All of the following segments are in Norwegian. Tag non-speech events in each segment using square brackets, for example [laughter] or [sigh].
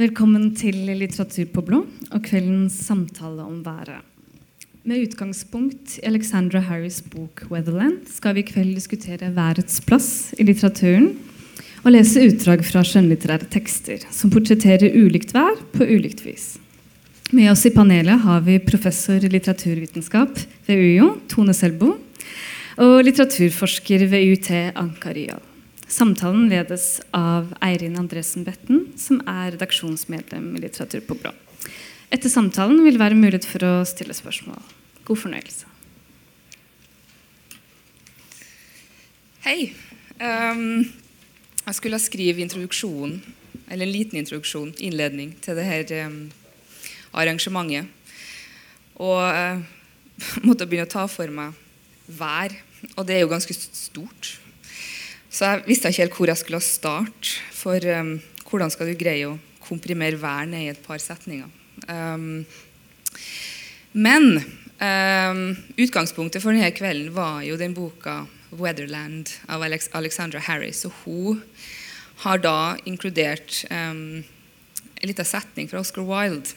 Velkommen til Litteratur på blå og kveldens samtale om været. Med utgangspunkt i Alexandra Harris' bok 'Weatherland' skal vi i kveld diskutere værets plass i litteraturen og lese utdrag fra skjønnlitterære tekster som portretterer ulikt vær på ulikt vis. Med oss i panelet har vi professor i litteraturvitenskap ved UiO, Tone Selbo, og litteraturforsker ved UiT, Anka Ryal. Samtalen ledes av Eirin Andresen Betten, som er redaksjonsmedlem i Litteratur på blå. Etter samtalen vil det være mulighet for å stille spørsmål. God fornøyelse. Hei. Um, jeg skulle skrive introduksjon, eller en liten introduksjon, innledning, til dette um, arrangementet. Og uh, [laughs] måtte begynne å ta for meg vær. Og det er jo ganske stort. Så jeg visste ikke helt hvor jeg skulle starte. For um, hvordan skal du greie å komprimere hver ned i et par setninger? Um, men um, utgangspunktet for denne kvelden var jo den boka 'Weatherland' av Alex Alexandra Harris. Og hun har da inkludert um, en liten setning fra Oscar Wilde.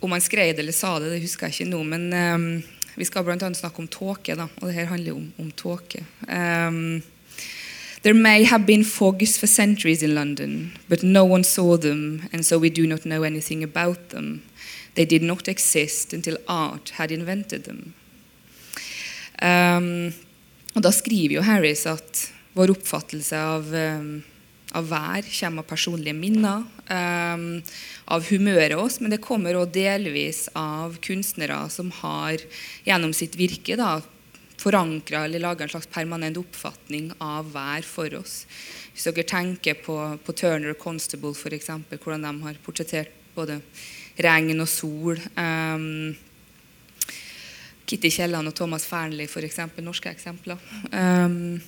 Om han skrev det eller sa det, det husker jeg ikke nå. Men um, vi skal bl.a. snakke om tåke, da, og det her handler om, om tåke. Um, There may have been fogs for centuries in London, but no one saw them, and so we do not know anything about them. They did not exist until art had invented them. Um, og Da skriver jo Harris at vår oppfattelse av, um, av vær kommer av personlige minner, um, av humøret vårt. men det kommer også delvis av kunstnere som har gjennom sitt virke da, forankra eller laga en slags permanent oppfatning av vær for oss. Hvis dere tenker på, på Turner og Constable, f.eks., hvordan de har portrettert både regn og sol. Um, Kitty Kielland og Thomas Fearnley, f.eks. Norske eksempler. Um,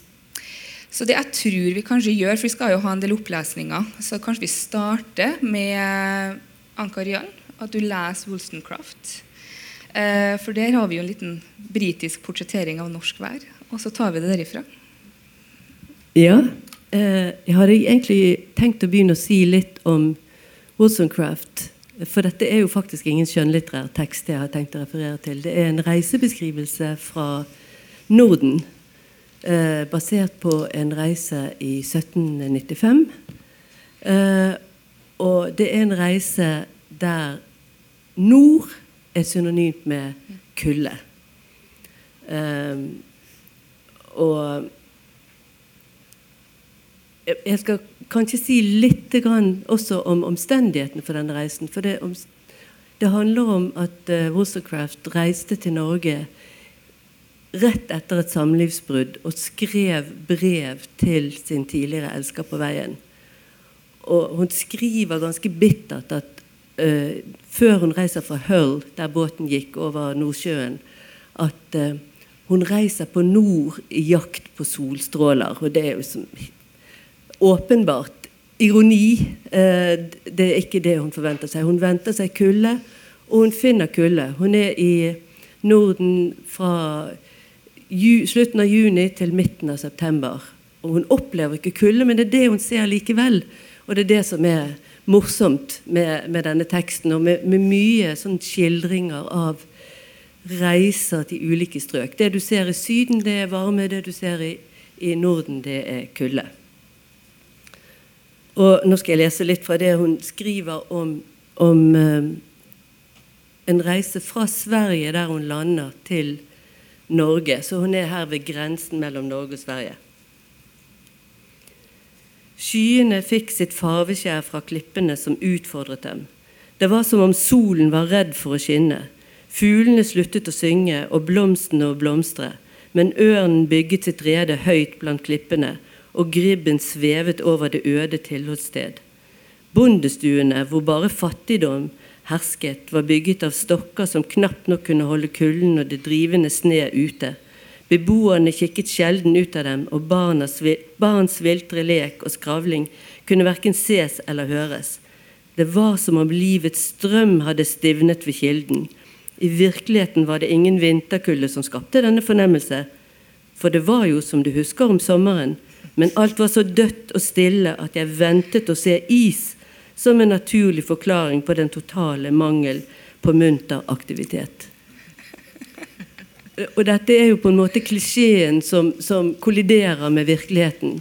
så det jeg tror vi kanskje gjør, for vi skal jo ha en del opplesninger, så kanskje vi starter med Anka Jan, at du leser Wollstonecraft. Eh, for der har vi jo en liten britisk portrettering av norsk vær. Og så tar vi det derifra. Ja. Eh, jeg hadde egentlig tenkt å begynne å si litt om Wollstonecraft. For dette er jo faktisk ingen skjønnlitterær tekst jeg har tenkt å referere til. Det er en reisebeskrivelse fra Norden. Eh, basert på en reise i 1795. Eh, og det er en reise der nord er synonymt med kulde. Eh, og jeg skal kanskje si litt også om omstendighetene for denne reisen. For det, det handler om at uh, Wollstonecraft reiste til Norge rett etter et samlivsbrudd og skrev brev til sin tidligere elsker på veien. Og hun skriver ganske bittert at uh, før hun reiser fra Hull, der båten gikk over Nordsjøen, at uh, hun reiser på nord i jakt på solstråler. Og det er jo som, åpenbart ironi. Uh, det er ikke det hun forventer seg. Hun venter seg kulde, og hun finner kulde. Hun er i Norden fra slutten av juni til midten av september. Og hun opplever ikke kulde, men det er det hun ser likevel. Og det er det som er morsomt med, med denne teksten, og med, med mye sånn skildringer av reiser til ulike strøk. Det du ser i Syden, det er varme. Det du ser i, i Norden, det er kulde. Og nå skal jeg lese litt fra det hun skriver om, om um, en reise fra Sverige, der hun lander, til Norge. Så hun er her ved grensen mellom Norge og Sverige. Skyene fikk sitt farveskjær fra klippene som utfordret dem. Det var som om solen var redd for å skinne. Fuglene sluttet å synge og blomstene å blomstre, men ørnen bygget sitt rede høyt blant klippene, og gribben svevet over det øde tilholdssted. Bondestuene, hvor bare fattigdom hersket, var bygget av stokker som knapt nok kunne holde kulden og det drivende sne ute. Beboerne kikket sjelden ut av dem, og barnas, barns viltre lek og skravling kunne verken ses eller høres. Det var som om livets strøm hadde stivnet ved kilden. I virkeligheten var det ingen vinterkulde som skapte denne fornemmelse, for det var jo som du husker om sommeren, men alt var så dødt og stille at jeg ventet å se is som en naturlig forklaring på den totale mangel på munter aktivitet. [laughs] Og dette er jo på en måte klisjeen som, som kolliderer med virkeligheten.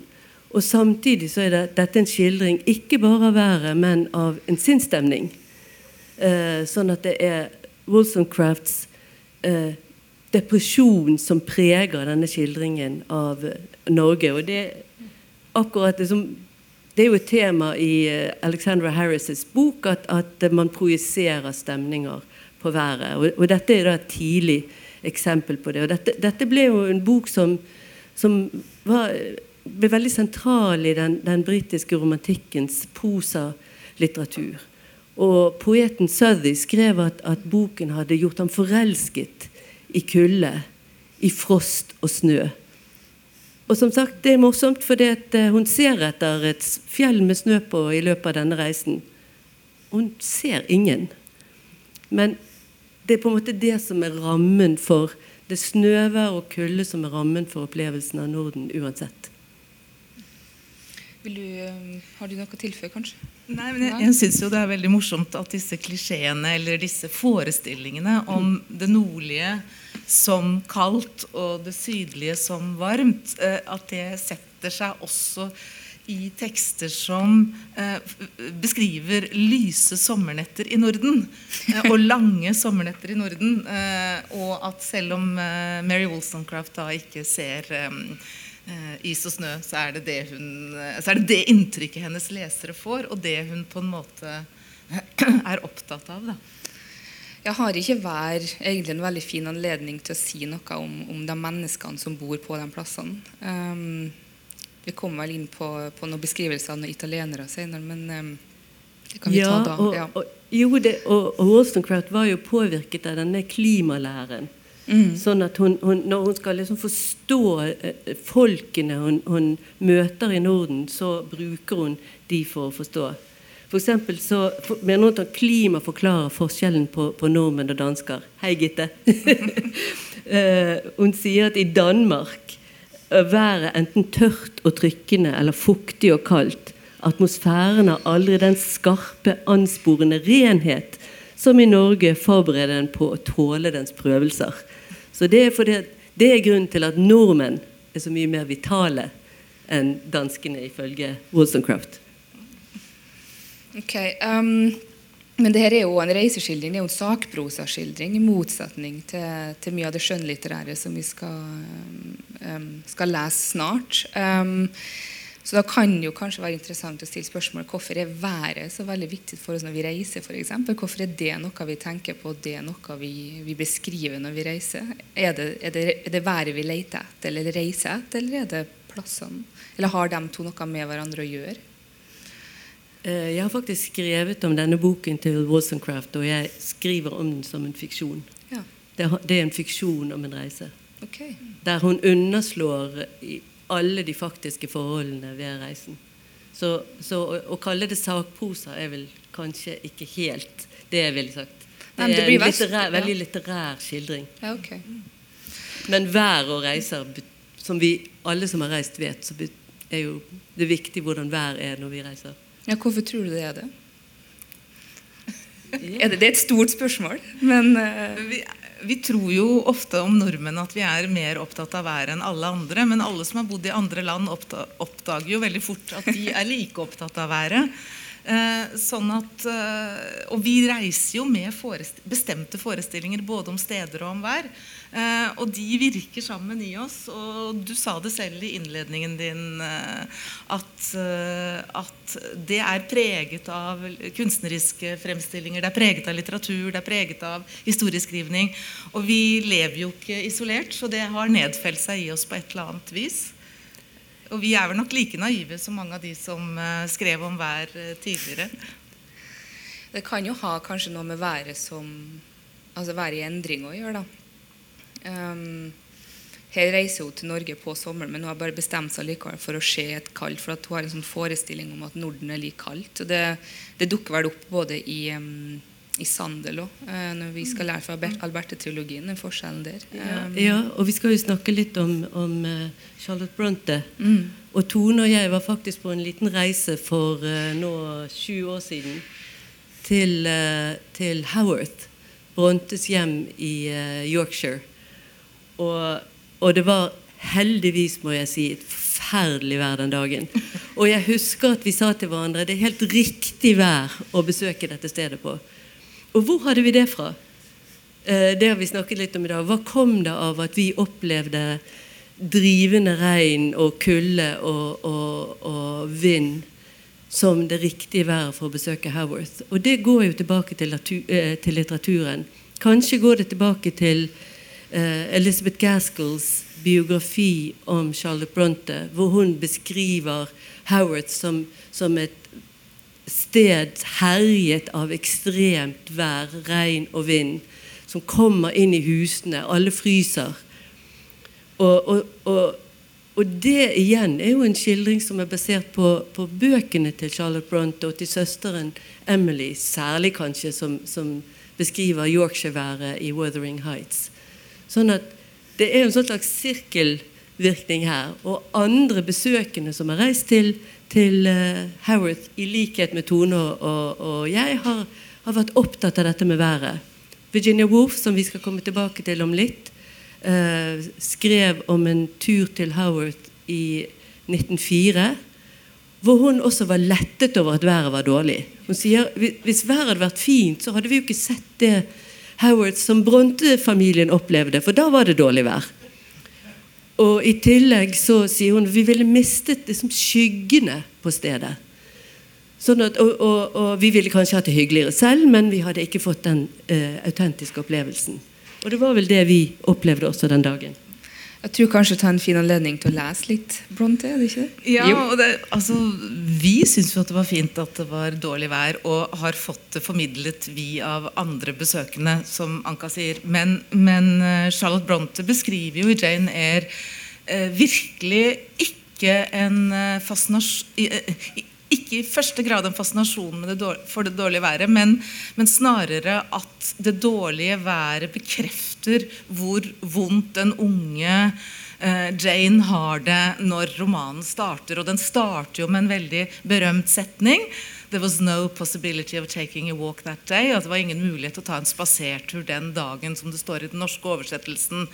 Og samtidig så er det, dette en skildring ikke bare av været, men av en sinnsstemning. Eh, sånn at det er Wollstonecrafts eh, depresjon som preger denne skildringen av Norge. Og det, akkurat det, som, det er jo et tema i eh, Alexandra Harris' bok at, at man projiserer stemninger på været. Og, og dette er da et tidlig eksempel på det. Og dette, dette ble jo en bok som, som var, ble veldig sentral i den, den britiske romantikkens prosalitteratur. Og poeten Southey skrev at, at, boken hadde gjort ham forelsket i kulde, i frost og snø. Og som sagt, det er morsomt, fordi at hun ser etter et fjell med snø på i løpet av denne reisen. Hun ser ingen. Men det er på en måte det som er rammen for det snøvær og kulde som er rammen for opplevelsen av Norden uansett. Du, um, har du noe å tilføye, kanskje? Nei, men Jeg, jeg syns det er veldig morsomt at disse klisjeene eller disse forestillingene om det nordlige som kaldt og det sydlige som varmt, eh, at det setter seg også i tekster som eh, beskriver lyse sommernetter i Norden. Eh, og lange sommernetter i Norden. Og at selv om Mary Wollstonecraft da ikke ser is og snø, så er, det det hun, så er det det inntrykket hennes lesere får, og det hun på en måte [clears throat] er opptatt av. da. Jeg har ikke hver egentlig en veldig fin anledning til å si noe om, om de menneskene som bor på de plassene. Um, vi kommer vel inn på, på noen beskrivelser av noen italienere senere, men um, det kan vi ja, ta da. Og, ja. og, jo, det, og, og Wollstonecraft var jo påvirket av denne klimalæren. Mm. Sånn at hun, hun, Når hun skal liksom forstå eh, folkene hun, hun, møter i Norden, så bruker hun de for å forstå. Eksempel så mener hun at klima forklarer forskjellen på, på nordmenn og dansker. Hei, Gitte. [laughs] eh, hun sier at i Danmark været enten tørt og trykkende eller fuktig og kaldt. Atmosfæren har aldri den skarpe, ansporende renhet som i Norge forbereder den på å tåle dens prøvelser. Så det er, fordi, det er grunnen til at nordmenn er så mye mer vitale enn danskene, ifølge Wollstonecraft. Ok, um men dette er jo en reiseskildring, det er jo en sakprosaskildring, i motsetning til, til, mye av det skjønnlitterære som vi skal, um, skal lese snart. Um, så da kan det jo kanskje være interessant å stille spørsmål hvorfor er været så veldig viktig for oss når vi reiser. For eksempel? hvorfor er det noe vi tenker på, det er noe vi, vi beskriver når vi reiser? Er det, er, det, er det, været vi leter etter eller reiser etter, eller er det plassene? Eller har de to noe med hverandre å gjøre? Eh, jeg har faktisk skrevet om denne boken til Wollstonecraft, og jeg skriver om den som en fiksjon. Ja. Det, er en fiksjon om en reise. Okay. Der hun underslår alle de faktiske forholdene ved reisen. Så, så å, å, kalle det sakprosa er vel kanskje ikke helt det jeg ville sagt. Det er en litterær, veldig litterær skildring. Ja, okay. Men vær og reiser, som vi alle som har reist, vet, så er jo det viktig hvordan vær er når vi reiser. Ja, hvorfor tror du det er det? [laughs] Er det, det er et stort spørsmål, men uh... vi, vi, tror jo ofte om nordmenn at vi er mer opptatt av været enn alle andre. Men alle som har bodd i andre land, oppdager jo veldig fort at de er like opptatt av været. Eh, sånn at, eh, og vi reiser jo med forest bestemte forestillinger både om steder og om vær. Eh, og de virker sammen i oss. Og du sa det selv i innledningen din at, at det er preget av kunstneriske fremstillinger, det er preget av litteratur, det er preget av historieskrivning. Og vi lever jo ikke isolert, så det har nedfelt seg i oss på et eller annet vis. Og vi er vel nok like naive som mange av de som skrev om vær tidligere. Det kan jo ha kanskje noe med været som Altså været i endring å gjøre, da. Um, her reiser hun til Norge på sommeren, men hun har bare bestemt seg likevel for å se et kaldt. For at hun har en sånn forestilling om at Norden er like kaldt. Og det, det dukker vel opp både i, um, i Sandel òg, uh, når vi skal lære fra Alberte-teologien, den forskjellen der. Um, ja, og vi skal jo snakke litt om, om eh, Charlotte Bronte. mm, Og Tone og jeg var faktisk på en liten reise for uh, nå sju år siden til, eh, til Howarth, Brontes hjem i eh, Yorkshire. Og, og det var heldigvis, må jeg si, et forferdelig vær den dagen. Og jeg husker at vi sa til hverandre det er helt riktig vær å besøke dette stedet på. Og hvor hadde vi det fra? Eh, det har vi snakket litt om i dag. Hva kom det av at vi opplevde drivende regn og kulde og, og, og vind som det riktige været for å besøke Haworth? Og det går jo tilbake til, eh, til litteraturen. Kanskje går det tilbake til Elizabeth Gaskells biografi om Charlotte Bronte, hvor hun beskriver Howard som, som et sted herjet av ekstremt vær, regn og vind, som kommer inn i husene. Alle fryser. Og, og, og, og det igjen er jo en skildring som er basert på, på bøkene til Charlotte Bronte og til søsteren Emily, særlig kanskje, som, som beskriver Yorkshire-været i Wuthering Heights. Sånn at det er en sånn slags sirkelvirkning her. Og andre besøkende som har reist til, til Howard, Haworth, i likhet med Tone og, og jeg, har, har vært opptatt av dette med været. Virginia Woolf, som vi skal komme tilbake til om litt, eh, skrev om en tur til Howard i 1904, hvor hun også var lettet over at været var dårlig. Hun sier hvis været hadde vært fint, så hadde vi jo ikke sett det Howard som Bronte-familien opplevde, for da var det dårlig vær. Og i tillegg så sier hun vi ville mistet liksom skyggene på stedet. Sånn at, og, og, og vi ville kanskje hatt det hyggeligere selv, men vi hadde ikke fått den eh, autentiske opplevelsen. Og det var vel det vi opplevde også den dagen. Jeg tror kanskje ta en fin anledning til å lese litt Bronte, er det ikke det? Ja, og det, altså, Vi syns jo at det var fint at det var dårlig vær, og har fått det formidlet vi av andre besøkende, som Anka sier. Men, men eh, Charlotte Bronte beskriver jo i Jane Eyre eh, virkelig ikke en eh, fascinasjon eh, ikke i første grad en fascinasjon det dårlige, for det dårlige været, men, men snarere at det dårlige været bekrefter hvor vondt den unge eh, Jane har det når romanen starter. Og den starter jo med en veldig berømt setning. There was no possibility of taking a walk that day. At det var ingen mulighet til å ta en spasertur den dagen, som det står i den norske oversettelsen.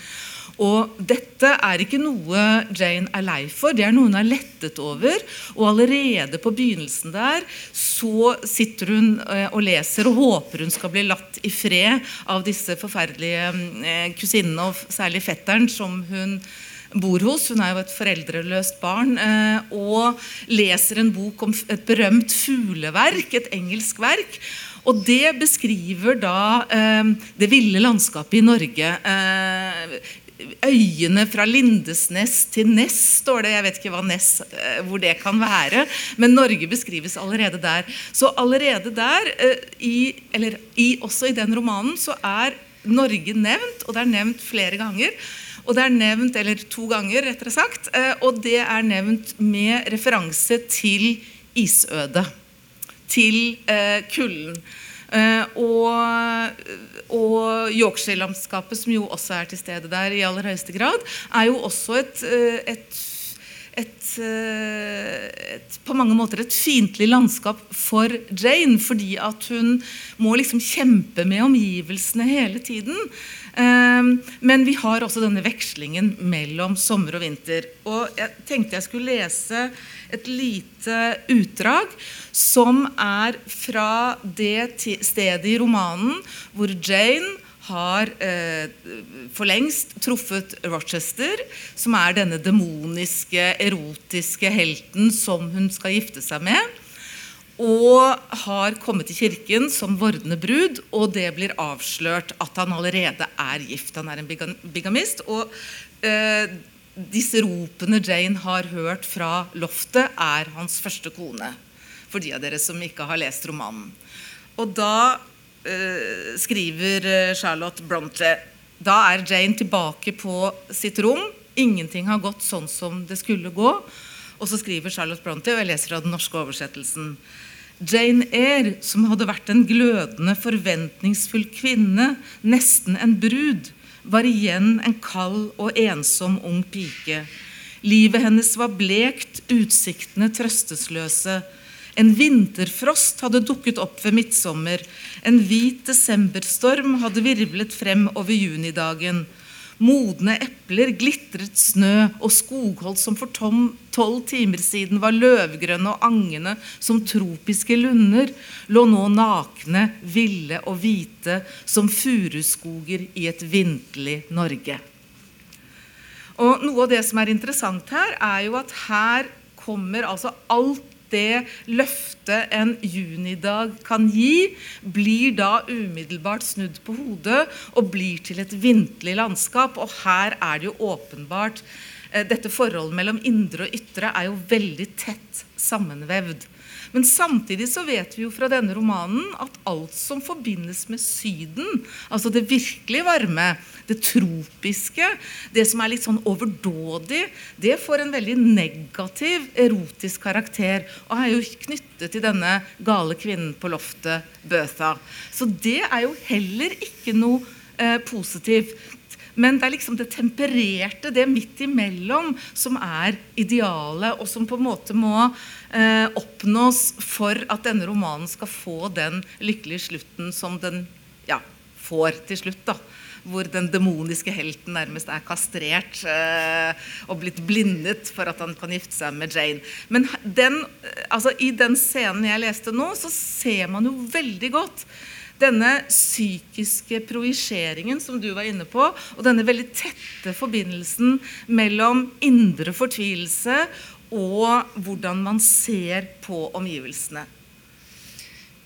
Og dette er ikke noe Jane er lei for, det er noe hun er lettet over. Og allerede på begynnelsen der så sitter hun eh, og leser og håper hun skal bli latt i fred av disse forferdelige eh, kusinene, og særlig fetteren, som hun bor hos. Hun er jo et foreldreløst barn. eh, Og leser en bok om et berømt fugleverk, et engelsk verk. Og det beskriver da eh, det ville landskapet i Norge. Eh, øyene fra Lindesnes til Ness, står det. Jeg vet ikke hva Ness, hvor det kan være. Men Norge beskrives allerede der. Så allerede der, i, eller i, også i den romanen, så er Norge nevnt, og det er nevnt flere ganger. Og det er nevnt, eller to ganger, rettere sagt. eh, Og det er nevnt med referanse til isødet. Til eh, kulden. Eh, og, og Yorkshire-landskapet, som jo også er til stede der i aller høyeste grad, er jo også et, et et, eh, et, på mange måter et fiendtlig landskap for Jane, fordi at hun må liksom kjempe med omgivelsene hele tiden. Eh, Men vi har også denne vekslingen mellom sommer og vinter. Og jeg tenkte jeg skulle lese et lite utdrag som er fra det stedet i romanen hvor Jane har eh, for lengst truffet Rochester, som er denne demoniske, erotiske helten som hun skal gifte seg med. Og har kommet til kirken som vordende brud, og det blir avslørt at han allerede er gift. Han er en bigamist. Og eh, disse ropene Jane har hørt fra loftet, er hans første kone. For de av dere som ikke har lest romanen. Og da skriver eh, Charlotte Bronte Da er Jane tilbake på sitt rom. Ingenting har gått sånn som det skulle gå. Og så skriver Charlotte Bronte, og jeg leser av den norske oversettelsen Jane Eyre, som hadde vært en glødende, forventningsfull kvinne, nesten en brud, var igjen en kald og ensom ung pike. Livet hennes var blekt, utsiktene trøstesløse. En vinterfrost hadde dukket opp ved midtsommer. En hvit desemberstorm hadde virvlet frem over junidagen. Modne epler, glitret snø og skogholt som for tolv timer siden var løvgrønne og angende som tropiske lunder, lå nå nakne, ville og hvite som furuskoger i et vinterlig Norge. Og Noe av det som er interessant her, er jo at her kommer altså alt det løftet en junidag kan gi, blir da umiddelbart snudd på hodet og blir til et vintlig landskap. Og her er det jo åpenbart eh, Dette forholdet mellom indre og ytre er jo veldig tett sammenvevd. Men samtidig så vet vi jo fra denne romanen at alt som forbindes med Syden, altså det virkelig varme, det tropiske, det som er litt sånn overdådig, det får en veldig negativ erotisk karakter og er jo knyttet til denne gale kvinnen på loftet, Bøtha. Så det er jo heller ikke noe eh, positivt. Men det er liksom det tempererte, det midt imellom, som er idealet, og som på en måte må eh, oppnås for at denne romanen skal få den lykkelige slutten som den ja, får til slutt. da hvor den demoniske helten nærmest er kastrert eh, og blitt blindet for at han kan gifte seg med Jane. Men den, altså, i den scenen jeg leste nå, så ser man jo veldig godt denne psykiske projiseringen som du var inne på, og denne veldig tette forbindelsen mellom indre fortvilelse og hvordan man ser på omgivelsene.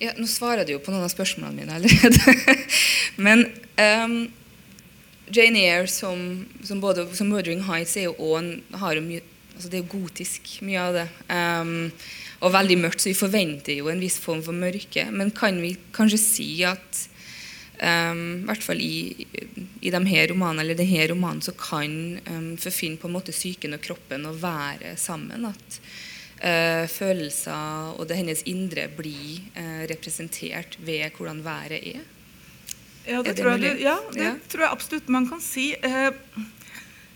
Ja, nå svarer du jo på noen av spørsmålene mine allerede. [laughs] Men um, Jane Eyre som, som, både, som 'Murdering Heights' er jo også, jo mye, altså det er gotisk, mye av det. Um, og veldig mørkt, så vi forventer jo en viss form for mørke. Men kan vi kanskje si at um, i hvert fall i, i de her romanene, eller denne romanen så kan um, forfinne på en måte psyken og kroppen og være sammen. At uh, følelser og det hennes indre blir uh, representert ved hvordan været er. Ja, det, er det tror, jeg, ja, det ja. tror jeg absolutt man kan si. Uh,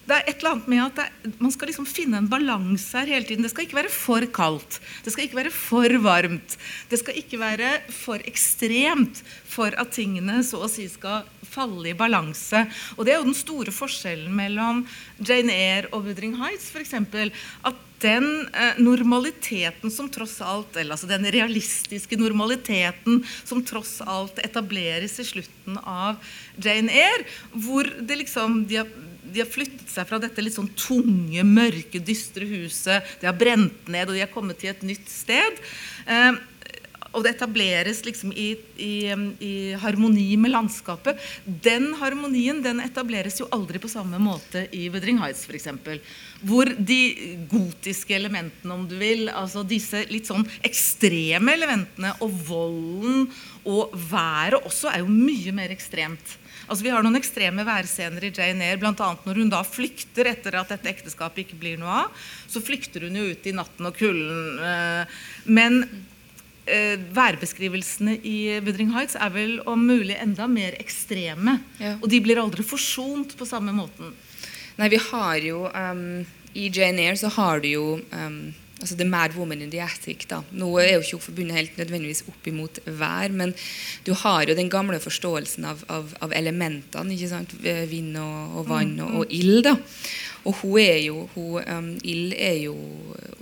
det er et eller annet med at er, Man skal liksom finne en balanse her hele tiden. Det skal ikke være for kaldt. Det skal ikke være for varmt. Det skal ikke være for ekstremt for at tingene så å si skal falle i balanse. Og Det er jo den store forskjellen mellom Jane Eyre og Woodring Heights. For eksempel, at den eh, normaliteten som tross alt, eller altså den realistiske normaliteten som tross alt etableres i slutten av Jane Eyre, hvor det liksom, de har de har flyttet seg fra dette litt sånn tunge, mørke, dystre huset. De har brent ned, og de har kommet til et nytt sted. Eh, og det etableres liksom i, i, i, harmoni med landskapet. Den harmonien den etableres jo aldri på samme måte i Wuthering Heights f.eks. Hvor de gotiske elementene, om du vil, altså disse litt sånn ekstreme elementene, og volden og været også, er jo mye mer ekstremt. Altså, vi har noen ekstreme værscener i Jane Eyre, bl.a. når hun da flykter etter at dette ekteskapet ikke blir noe av. Så flykter hun jo ut i natten og kulden. Eh, men eh, værbeskrivelsene i Wuthering Heights er vel om mulig enda mer ekstreme. Ja. Og de blir aldri forsont på samme måten. Nei, vi har jo um, I Jane Eyre så har du jo um, altså The Mad Woman in the Attic. da. Nå er jo ikke forbundet helt nødvendigvis opp imot vær, men du har jo den gamle forståelsen av, av, av elementene. ikke sant? Vind og, og vann og, og, ild. da. Og hun er jo, hun, um, ild er jo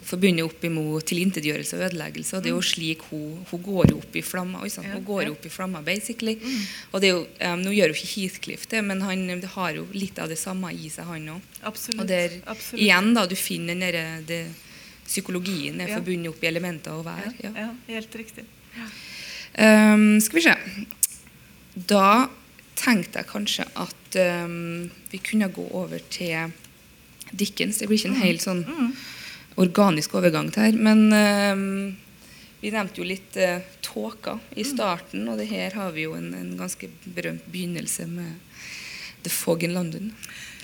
forbundet opp imot tilintetgjørelse og ødeleggelse. Og det er jo mm. slik hun, hun går opp i flamma. Hun går opp i flamma, basically. Mm. Og det er jo, um, Nå gjør jo ikke Heathcliff det, men han det har jo litt av det samme i seg, han òg. Og der, Absolutt. igjen, da, du finner den derre psykologien er forbundet opp i elementer og vær. Ja, ja helt riktig. Um, skal vi se Da tenkte jeg kanskje at um, vi kunne gå over til Dickens. Det blir ikke en mm. helt sånn mm. organisk overgang til her. Men um, vi nevnte jo litt uh, tåka i mm. starten, og det her har vi jo en, en ganske berømt begynnelse med The Fog in London.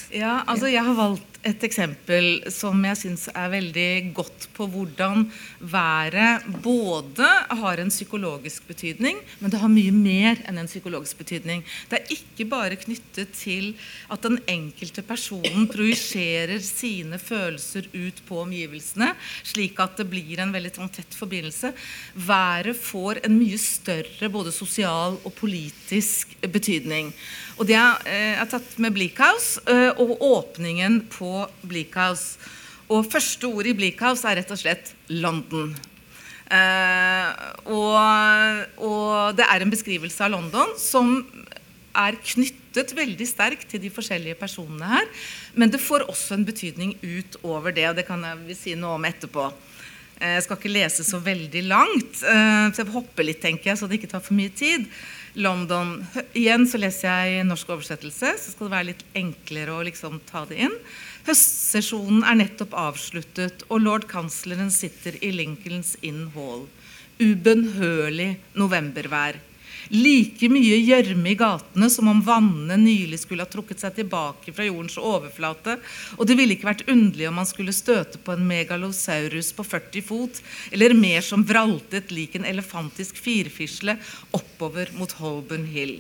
Ja, altså jeg har valgt et eksempel som jeg syns er veldig godt på hvordan været både har en psykologisk betydning, men det har mye mer enn en psykologisk betydning. Det er ikke bare knyttet til at den enkelte personen projiserer sine følelser ut på omgivelsene, slik at det blir en veldig sånn tett forbindelse. Været får en mye større både sosial og politisk betydning. Og det er, eh, er tatt med Bleak House eh, og åpningen på Bleak House. Og første ord i Bleak House er rett og slett London. Eh, og, og det er en beskrivelse av London som er knyttet veldig sterkt til de forskjellige personene her. Men det får også en betydning utover det, og det kan jeg si noe om etterpå. Jeg skal ikke lese så veldig langt, så jeg hopper litt, tenker jeg, så det ikke tar for mye tid. London. Igjen så leser jeg norsk oversettelse, så skal det være litt enklere å liksom ta det inn. Høstsesjonen er nettopp avsluttet, og lord-kansleren sitter i Lincolns Inn Hall. Ubønnhørlig novembervær. Like mye gjørme i gatene som om vannene nylig skulle ha trukket seg tilbake fra jordens overflate, og det ville ikke vært underlig om man skulle støte på en megalosaurus på 40 fot, eller mer som vraltet lik en elefantisk firfisle oppover mot Holborn Hill.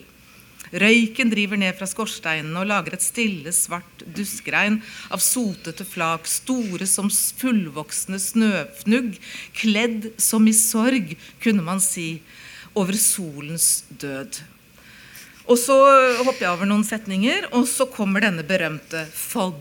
Røyken driver ned fra skorsteinene og lager et stille, svart duskregn av sotete flak, store som fullvoksne snøfnugg, kledd som i sorg, kunne man si over solens død. Og så hopper jeg over noen setninger, og så kommer denne berømte fog.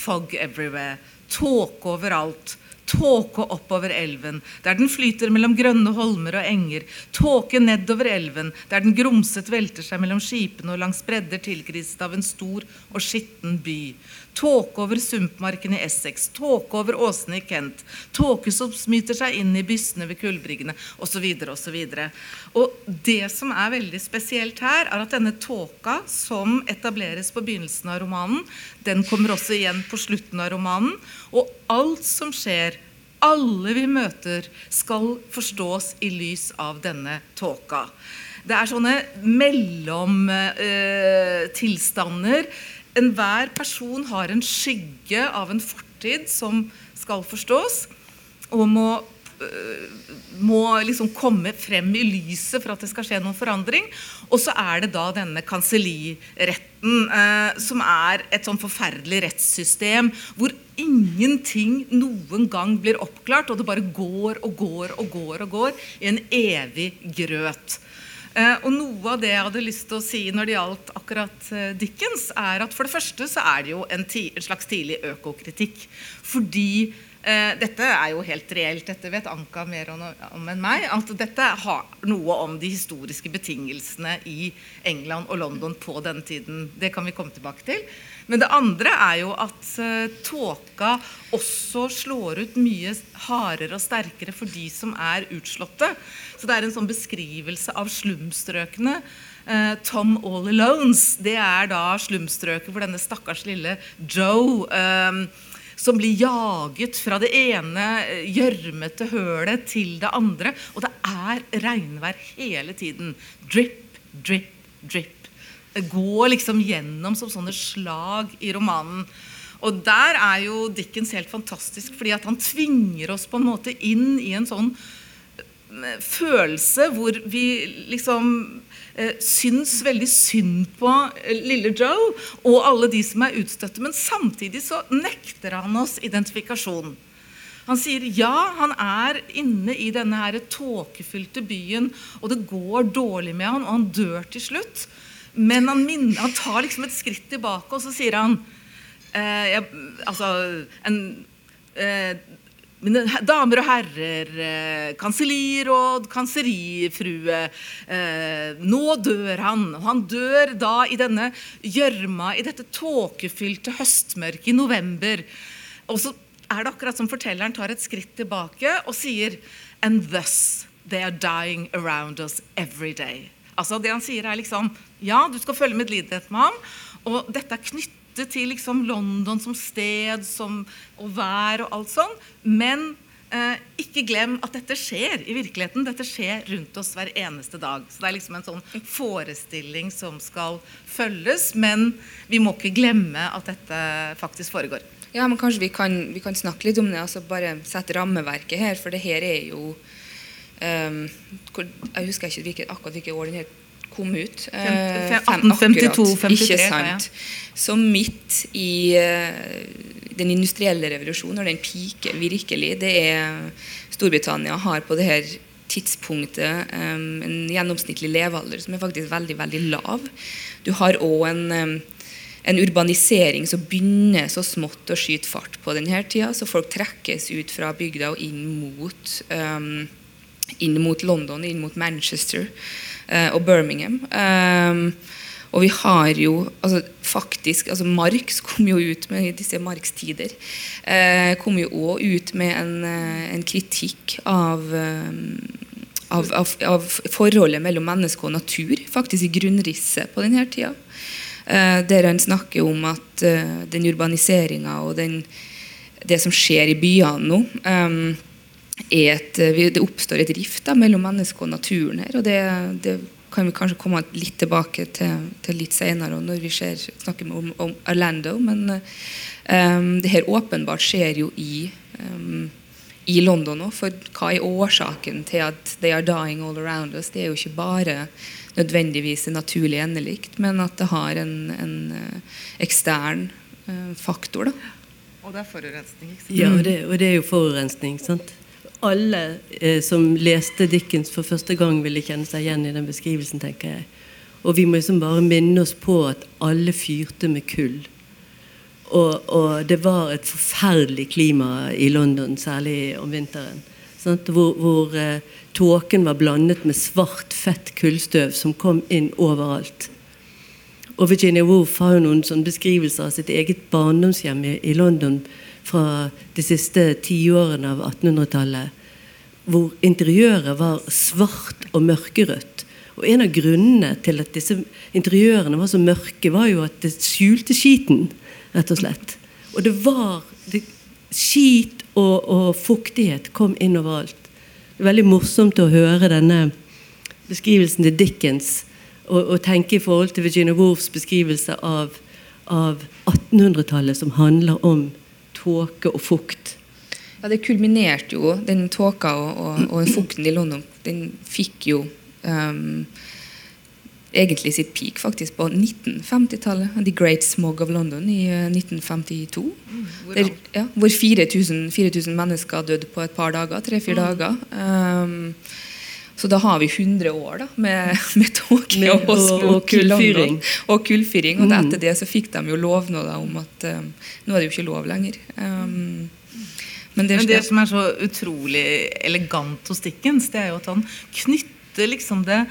Fog everywhere. Tåke overalt. Tåke oppover elven, der den flyter mellom grønne holmer og enger. Tåke nedover elven, der den grumset velter seg mellom skipene og langs bredder tilkristet av en stor og skitten by. Tåke over sumpmarken i Essex, tåke over åsene i Kent. Tåke som smyter seg inn i byssene ved kullbryggene, osv. Og det som er veldig spesielt her, er at denne tåka som etableres på begynnelsen av romanen, den kommer også igjen på slutten av romanen. Og alt som skjer, alle vi møter, skal forstås i lys av denne tåka. Det er sånne mellomtilstander. Eh, Enhver person har en skygge av en fortid som skal forstås, og må, øh, må liksom komme frem i lyset for at det skal skje noen forandring. Og så er det da denne kanselliretten, eh, som er et sånn forferdelig rettssystem hvor ingenting noen gang blir oppklart, og det bare går og går og går og går i en evig grøt. Eh, og Noe av det jeg hadde lyst til å si når det gjaldt akkurat eh, Dickens, er at for det første så er det jo en, en slags tidlig økokritikk. Fordi eh, dette er jo helt reelt, dette vet Anka mer om, om enn meg. At dette har noe om de historiske betingelsene i England og London på denne tiden. Det kan vi komme tilbake til. Men det andre er jo at uh, tåka også slår ut mye hardere og sterkere for de som er utslåtte. Så det er en sånn beskrivelse av slumstrøkene. Uh, Tom All Alones, det er da slumstrøket for denne stakkars lille Joe um, som blir jaget fra det ene gjørmete hølet til det andre. Og det er regnvær hele tiden. Drip, drip, drip går liksom gjennom som sånne slag i romanen. Og der er jo Dickens helt fantastisk, fordi at han tvinger oss på en måte inn i en sånn eh, følelse hvor vi liksom eh, syns veldig synd på eh, lille Joe og alle de som er utstøtte. Men samtidig så nekter han oss identifikasjon. Han sier ja, han er inne i denne her tåkefylte byen, og det går dårlig med han, og han dør til slutt. Men han, minner, han, tar liksom et skritt tilbake, og så sier han eh, jeg, Altså en, eh, mine damer og herrer, eh, kanselliråd, kanserifrue eh, Nå dør han. Han dør da i denne gjørma, i dette tåkefylte høstmørket i november. Og så er det akkurat som fortelleren tar et skritt tilbake og sier And thus they are dying around us every day. Altså det han sier er liksom Ja, du skal følge medlidenhet med ham. Og dette er knyttet til liksom London som sted som, og vær og alt sånn. Men eh, ikke glem at dette skjer i virkeligheten. Dette skjer rundt oss hver eneste dag. Så det er liksom en sånn forestilling som skal følges. Men vi må ikke glemme at dette faktisk foregår. Ja, men kanskje vi kan, vi kan snakke litt om det. altså Bare sette rammeverket her. For det her er jo um, Jeg husker ikke hvilket, akkurat hvilket år den her kom ut. Uh, 1852-53. Ikke sant. Så midt i uh, den industrielle revolusjonen, når den piker virkelig, det er Storbritannia har på det her tidspunktet um, en gjennomsnittlig levealder som er faktisk veldig, veldig lav. Du har òg en um, en urbanisering som begynner så smått å skyte fart på denne tida. Så folk trekkes ut fra bygda og inn mot, um, inn mot London, inn mot Manchester og Birmingham. Um, og vi har jo altså, faktisk altså Marx [laughs] kom jo ut med disse Marx-tider. Uh, kom jo òg ut med en, uh, en kritikk av av, av, av, forholdet mellom menneske og natur, faktisk i grunnrisset på denne tida. Eh, der han snakker om at eh, den urbaniseringa og den, det som skjer i byene nå um, et, Det oppstår et rift da, mellom mennesket og naturen her. og det, det, kan vi kanskje komme litt tilbake til, til litt senere når vi ser, snakker om, om Orlando. Men um, det her åpenbart skjer jo i, um, i London òg. For hva er årsaken til at they are dying all around us? Det er jo ikke bare nødvendigvis en naturlig endelikt, men at det har en, en uh, ekstern uh, faktor. Da. Og det er forurensning. Ikke sant? Ja, og det, og det er jo forurensning. sant? Alle eh, som leste Dickens for første gang, ville kjenne seg igjen i den beskrivelsen. tenker jeg. Og vi må liksom bare minne oss på at alle fyrte med kull. Og, og, det var et forferdelig klima i London, særlig om vinteren. Sant? Hvor, hvor eh, tåken var blandet med svart, fett kullstøv som kom inn overalt. Og Virginia Woolf har jo noen beskrivelser av sitt eget barndomshjem i, i London fra de siste tiårene av 1800-tallet, hvor interiøret var svart og mørkerødt. Og En av grunnene til at disse interiørene var så mørke, var jo at det skjulte skiten, rett og slett. Og det var det, Skit og, og fuktighet kom inn overalt. Det er veldig morsomt å høre denne beskrivelsen til Dickens og, og tenke i forhold til Virginia Woolfs beskrivelse av, av 1800-tallet, som handler om tåke og fukt. Ja, Det kulminerte jo, den tåka og, og, og fukten i London. Den fikk jo um, egentlig sitt peak faktisk på 1950-tallet. The Great Smog of London i 1952. Eh, mm, hvor, der, ja, hvor 4000, 4000 mennesker døde på et par dager. Tre-fire mm. dager. Um, så da har vi 100 år da, med, med tåke og, og, kullfyring. Og kullfyring. Og mm. etter det så fikk de jo lovnader om at um, nå er det jo ikke lov lenger. Um, men, det, men det, som er så utrolig elegant hos Dickens, det er jo at han knytter liksom det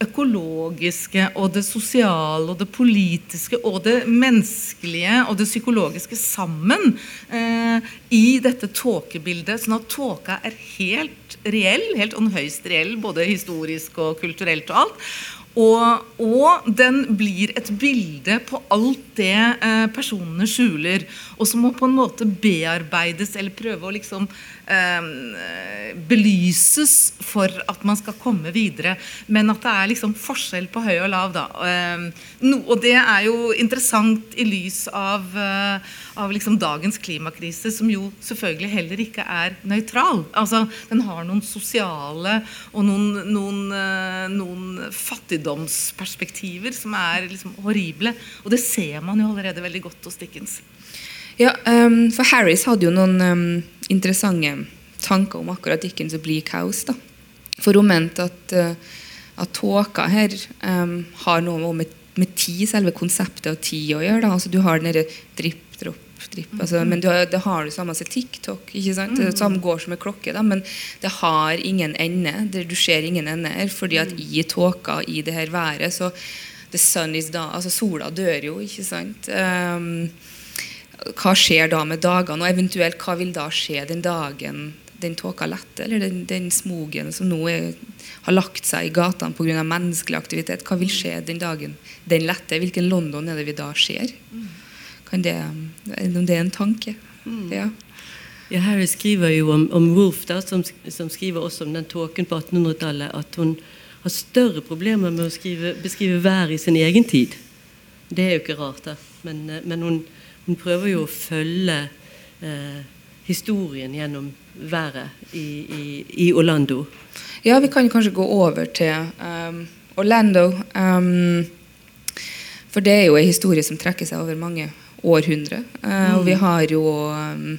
økologiske og det sosiale og det politiske og det menneskelige og det psykologiske sammen eh, i dette tåkebildet. Sånn at tåka er helt reell, helt høyst reell, både historisk og kulturelt og alt. Og, og, den blir et bilde på alt det eh, personene skjuler, og som må på en måte bearbeides eller prøve å liksom eh, belyses for at man skal komme videre. Men at det er liksom forskjell på høy og lav. Da. Eh, no, og det er jo interessant i lys av, eh, av liksom dagens klimakrise, som jo selvfølgelig heller ikke er nøytral. Altså, den har noen sosiale og noen, noen, eh, noen fattigdomsperspektiver som er liksom horrible. Og det ser man jo allerede veldig godt hos Dickens. Ja, um, for Harris hadde jo noen um, interessante tanker om akkurat Dickens og Bleak House. Da. For hun mente at, uh, tåka her um, har noe med, med tid, selve konseptet av tid å gjøre. Da. Altså, du har den derre dripp, dropp. Altså, mm. Men har, det har det samme som TikTok. ikke sant? Det samme går som en klokke, da, men det har ingen ende. Det, du ser ingen ende her, fordi at i tåka, i det her været, så The sun is da, altså Sola dør jo, ikke sant. Um, hva skjer da med dagene, og eventuelt hva vil da skje den dagen den tåka letter, eller den, den smogen som nå er, har lagt seg i gatene pga. menneskelig aktivitet. Hva vil skje den dagen den letter? Hvilken London er det vi da ser? Kan det, om det er en tanke? Mm. Ja. ja. Harry skriver jo om, om Wolf, da, som, som, skriver også om den tåken på 1800-tallet, at hun har større problemer med å skrive, beskrive vær i sin egen tid. Det er jo ikke rart, da. Men, men hun hun prøver jo å følge eh, historien gjennom været i, i, i, Orlando. Ja, vi kan kanskje gå over til um, Orlando. Um, for det er jo en historie som trekker seg over mange århundrer. Mm. og vi mm. har jo um,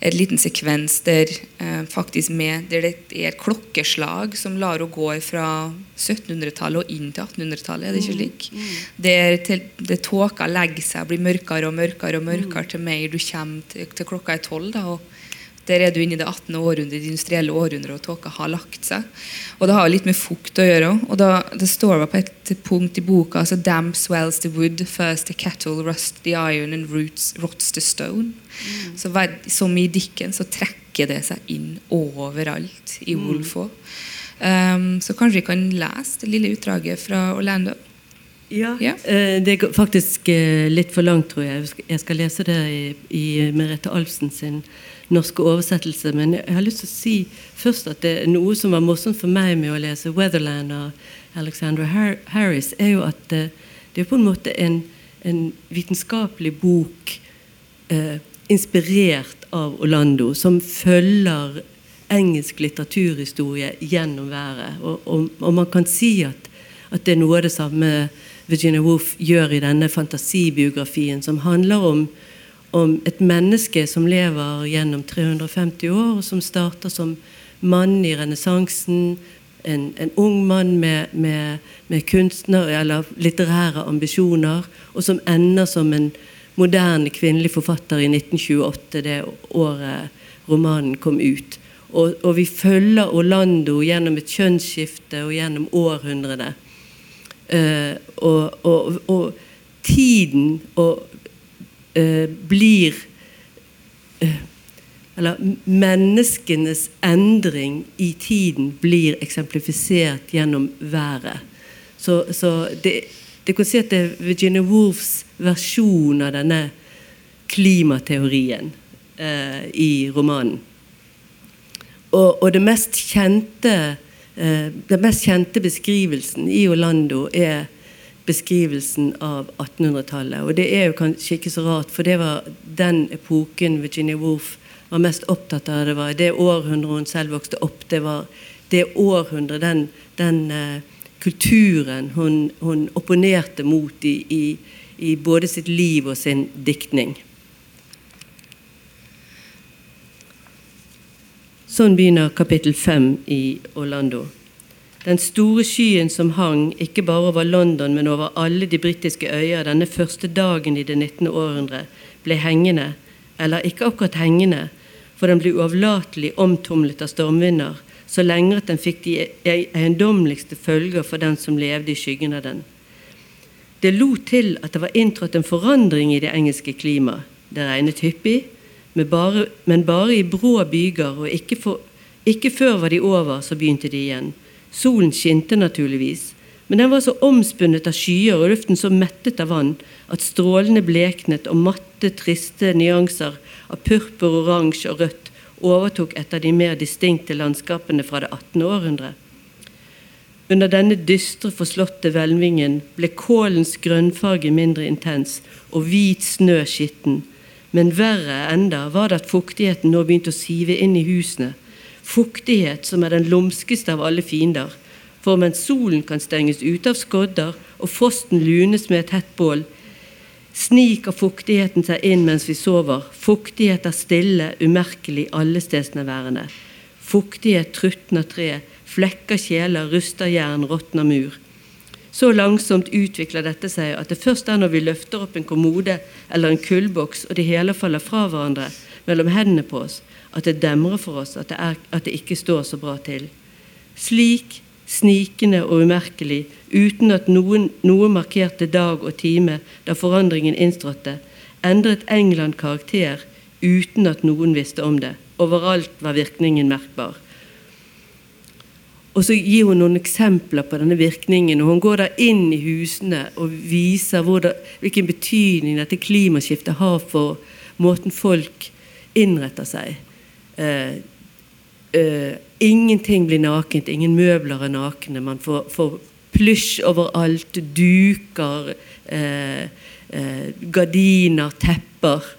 en liten sekvens der eh, faktisk med, der det er et klokkeslag som lar henne gå fra 1700-tallet og inn til 1800-tallet. Er det ikke mm, slik? Mm. Mm. Der, til, der tåka legger seg og blir mørkere og mørkere og mørkere til mer du kommer til, til klokka er tolv. Der er du inne i det 18. århundre, det industrielle århundret, og tåka har lagt seg. Og Det har litt med fukt å gjøre. og da, Det står på et punkt i boka altså Damp swells the wood, first the cattle rust the iron and roots rots the stone. Mm. Så Som i dikken så trekker det seg inn overalt i mm. Wolf òg. Um, så kanskje vi kan lese det lille utdraget fra Orlando. Ja, ja. Uh, det er faktisk uh, litt for langt, tror jeg. Jeg skal lese det i, i Merete Alfsen sin norske oversettelse. Men jeg har lyst til å si først at det er noe som var morsomt for meg med å lese 'Weatherland' av Alexandra Harris, er jo at det, det er på en måte en, en vitenskapelig bok eh, inspirert av Orlando, som følger engelsk litteraturhistorie gjennom været. Og, og, og man kan si at, at, det er noe av det samme Virginia Woolf gjør i denne fantasibiografien, som handler om om et menneske som lever gjennom 350 år, og som starter som mann i renessansen. En, en, ung mann med, med, med kunstner- eller litterære ambisjoner, og som ender som en moderne kvinnelig forfatter i 1928, det året romanen kom ut. Og, og vi følger Orlando gjennom et kjønnsskifte og gjennom århundrene. Uh, og, og, og, tiden og eh, blir eh, Eller menneskenes endring i tiden blir eksemplifisert gjennom været. Så, så det, det kan si at det er Virginia Woolfs versjon av denne klimateorien eh, i romanen. Og, og det mest kjente, eh, den mest kjente beskrivelsen i Orlando er beskrivelsen av 1800-tallet. Og det er jo kanskje ikke så rart, for det var den epoken Virginia Woolf var mest opptatt av. Det var det århundret hun selv vokste opp. Det var det århundret, den, den uh, kulturen hun, hun, opponerte mot i, i, i både sitt liv og sin diktning. Sånn begynner kapittel fem i Orlando. Den store skyen som hang ikke bare over London, men over alle de britiske øyer denne første dagen i det 19. århundre, ble hengende, eller ikke akkurat hengende, for den ble uavlatelig omtumlet av stormvinder, så lenge at den fikk de eiendommeligste følger for den som levde i skyggen av den. Det lot til at det var inntrådt en forandring i det engelske klimaet. Det regnet hyppig, men bare, men bare i brå byger, og ikke, for, ikke før var de over, så begynte de igjen. Solen skinte naturligvis, men den var så omspunnet av skyer og luften så mettet av vann at strålene bleknet og matte, triste nyanser av purpur, oransje og rødt overtok et av de mer distinkte landskapene fra det 18. århundre. Under denne dystre, forslåtte hvelvingen ble kålens grønnfarge mindre intens og hvit snø skitten. Men verre enda var det at fuktigheten nå begynte å sive inn i husene, Fuktighet, som er den lumskeste av alle fiender. For mens solen kan stenges ute av skodder og frosten lunes med et hett bål, sniker fuktigheten seg inn mens vi sover. Fuktighet er stille, umerkelig, allestedsnærværende. Fuktighet trutner tre, flekker kjeler, ruster jern, råtner mur. Så langsomt utvikler dette seg at det først er når vi løfter opp en kommode eller en kullboks og det hele faller fra hverandre mellom hendene på oss, at det demrer for oss at det, er, at det ikke står så bra til. Slik, snikende og umerkelig, uten at noen, noe markerte dag og time da forandringen innstrådte, endret England karakter uten at noen visste om det. Overalt var virkningen merkbar. Og så gir hun noen eksempler på denne virkningen. og Hun går da inn i husene og viser det, hvilken betydning dette klimaskiftet har for måten folk innretter seg. Uh, uh, ingenting blir nakent, ingen møbler er nakne. Man får, får plysj overalt, duker, uh, gardiner, tepper.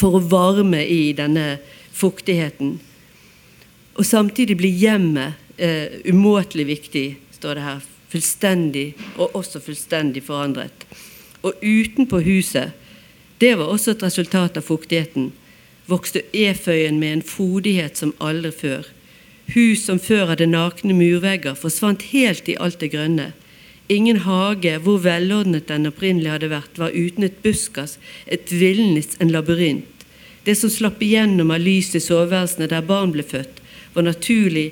for å varme i denne fuktigheten. Og samtidig blir hjemmet eh, umåtelig viktig, står det her. Fullstendig, og også fullstendig forandret. Og utenpå huset, det var også et resultat av fuktigheten, vokste eføyen med en frodighet som aldri før. Hus som før hadde nakne murvegger, forsvant helt i alt det grønne. Ingen hage, hvor velordnet den opprinnelig hadde vært, var uten et buskas, et villnis, en labyrint. Det som slapp igjennom av lys i soveværelsene der barn ble født, var naturlig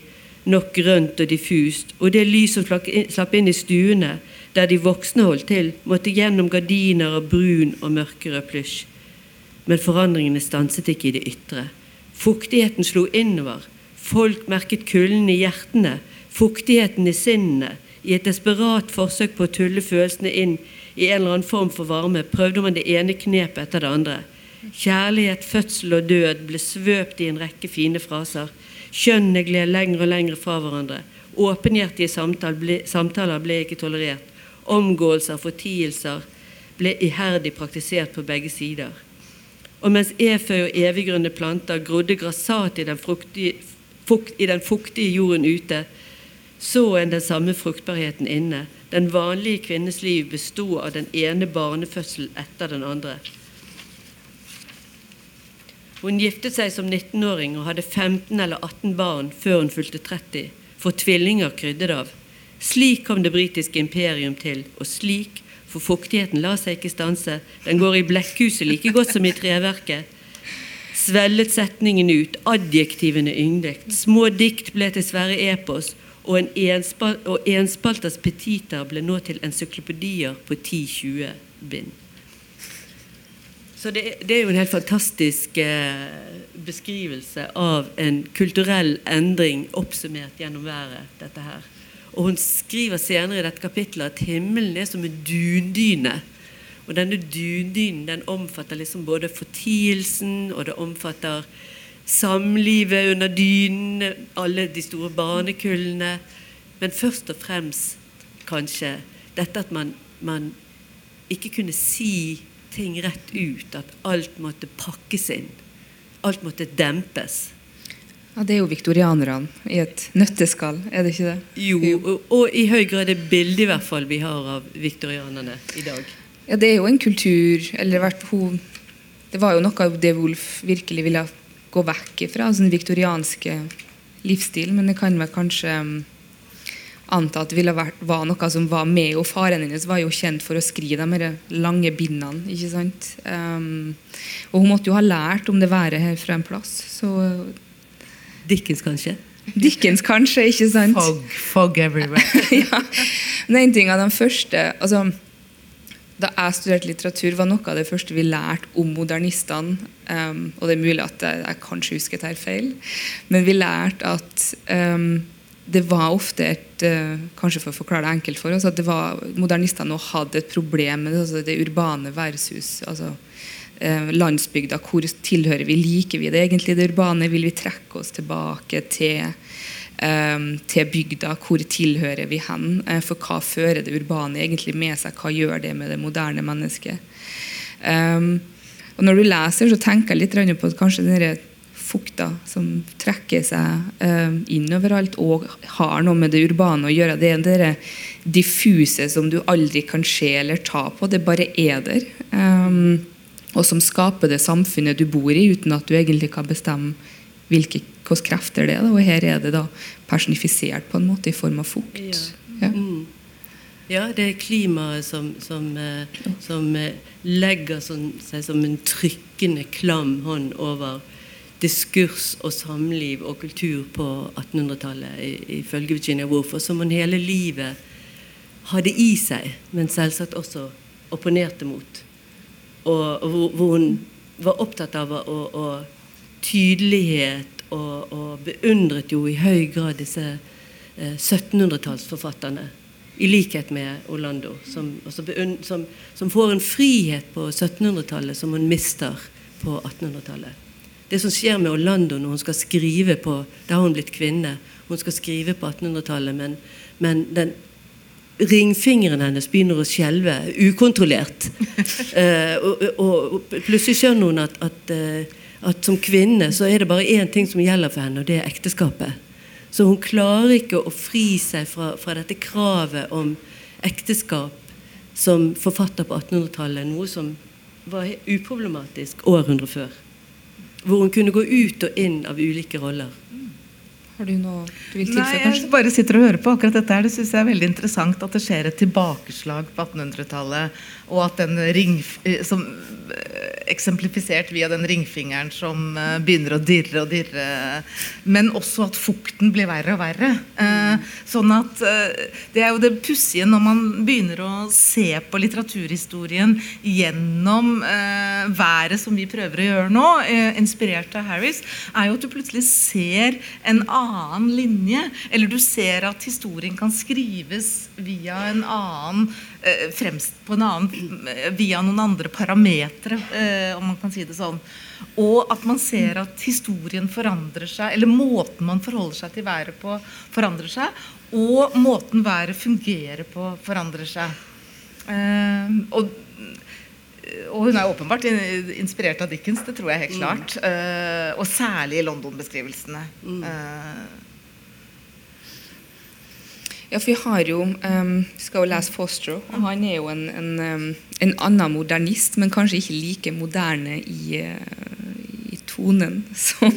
nok grønt og diffust, og det lys som slapp inn i stuene, der de voksne holdt til, måtte gjennom gardiner av brun og mørkere plysj. Men forandringene stanset ikke i det ytre. Fuktigheten slo innover. Folk merket kulden i hjertene, fuktigheten i sinnene, i et desperat forsøk på å tulle følelsene inn i en eller annen form for varme prøvde man det ene knepet etter det andre. Kjærlighet, fødsel og død ble svøpt i en rekke fine fraser. Kjønnene gled lenger og lenger fra hverandre. Åpenhjertige samtaler ble, samtaler ble ikke tolerert. Omgåelser, fortielser ble iherdig praktisert på begge sider. Og mens eføy og eviggrønne planter grodde grassat i den, fruktige, fukt, i den fuktige jorden ute, så en den samme fruktbarheten inne. Den vanlige kvinnes liv bestod av den ene barnefødselen etter den andre. Hun giftet seg som 19-åring og hadde 15 eller 18 barn før hun fulgte 30, for tvillinger kryddet av. Slik kom det britiske imperium til, og slik, for fuktigheten lar seg ikke stanse, den går i blekkhuset like godt som i treverket. Svellet setningen ut, adjektivene yngdet, små dikt ble til svære epos, og, en enspal og enspalters petiter ble nå til encyklopedier på 10-20 bind. Så det, det, er jo en helt fantastisk eh, beskrivelse av en kulturell endring oppsummert gjennom været. dette her. Og Hun skriver senere i dette kapittelet at himmelen er som en dundyne. Og denne dundynen den omfatter liksom både fortielsen, og det omfatter samlivet under dynene, alle de store barnekullene. Men først og fremst kanskje dette at man, man ikke kunne si ting rett ut. At alt måtte pakkes inn. Alt måtte dempes. Ja, Det er jo viktorianerne i et nøtteskall, er det ikke det? Jo, og, og i høy grad det bildet i hvert fall vi har av viktorianerne i dag. Ja, Det er jo en kultur eller hvert Det var jo noe av det Wolf virkelig ville gå vekk fra, altså den viktorianske livsstil. Men det kan vel kanskje um, anta at det ville vært, var noe som var med. Og faren hennes var jo kjent for å skrive de lange bindene. ikke sant? Um, og hun måtte jo ha lært om det været her fra en plass. så... Dickens, kanskje? Dickens, kanskje, ikke sant? Fog, fog everywhere. [laughs] ja. Men en ting av de første altså da jeg studerte litteratur, var noe av det første vi lærte om modernistene. Um, og det er mulig at jeg, jeg kanskje husker dette feil, men vi lærte at um, det var ofte et uh, Kanskje for å forklare det enkelt for oss, at det var modernistene hadde et problem med det, altså det urbane versus altså, landsbygda. Hvor tilhører vi? Liker vi det egentlig, det urbane? Vil vi trekke oss tilbake til Ehm, til bygda. Hvor tilhører vi hen? Eh, for hva fører det urbane egentlig med seg? Hva gjør det med det moderne mennesket? Og Når du leser, så tenker jeg litt på at kanskje denne fukta som trekker seg inn overalt og har noe med det urbane å gjøre. Det er det diffuse som du aldri kan se eller ta på. Det bare er der. Um, og som skaper det samfunnet du bor i, uten at du egentlig kan bestemme hvilke krefter det er. Og her er det da personifisert på en måte i form av fukt. Ja. Mm. ja det er klimaet som, som, eh, som eh, legger sånn, seg som en trykkende, klam hånd over diskurs og samliv og kultur på 1800-tallet, ifølge Virginia Woolf. Og som hun hele livet hadde i seg, men selvsagt også opponerte mot. Og, og hvor, hvor, hun var opptatt av å, å tydelighet og, og, beundret jo i høy grad disse eh, 1700-tallsforfatterne. I likhet med Orlando, som, som, som får en frihet på 1700-tallet som hun mister på 1800-tallet. Det som skjer med Orlando når hun skal skrive på Da har hun blitt kvinne. Hun skal skrive på 1800-tallet, men, men den ringfingeren hennes begynner å skjelve ukontrollert. [laughs] Eh, og, og, og plutselig skjønner hun at, at, eh, at, som kvinne så er det bare én ting som gjelder for henne, og det er ekteskapet. Så hun klarer ikke å fri seg fra, fra dette kravet om ekteskap som forfatter på 1800-tallet, noe som var uproblematisk århundre før. Hvor hun kunne gå ut og inn av ulike roller. Har du noe du vil tilføye, Nei, kanskje? jeg bare sitter og hører på akkurat dette her. Det synes jeg er veldig interessant at det skjer et tilbakeslag på 1800-tallet. Og at den ring, eh, som eh, eksemplifisert via den ringfingeren som eh, begynner å dirre og dirre. Men også at fukten blir verre og verre. Sånn at Det er jo det pussige når man begynner å se på litteraturhistorien gjennom været som vi prøver å gjøre nå, inspirert av Harris, er jo at du plutselig ser en annen linje. Eller du ser at historien kan skrives via en annen eh, fremst på en annen, eh, via noen andre parametere, eh, om man kan si det sånn. Og at man ser at historien forandrer seg, eller måten man forholder seg til været på, forandrer seg. Og måten været fungerer på, forandrer seg. Og, og hun er åpenbart inspirert av Dickens, det tror jeg helt klart. Eh, og særlig i London-beskrivelsene. Eh, Ja, for vi har jo um, skal jo lese Foster, og han er jo en, en, um, en annen modernist, men kanskje ikke like moderne i, uh, i tonen [laughs] som,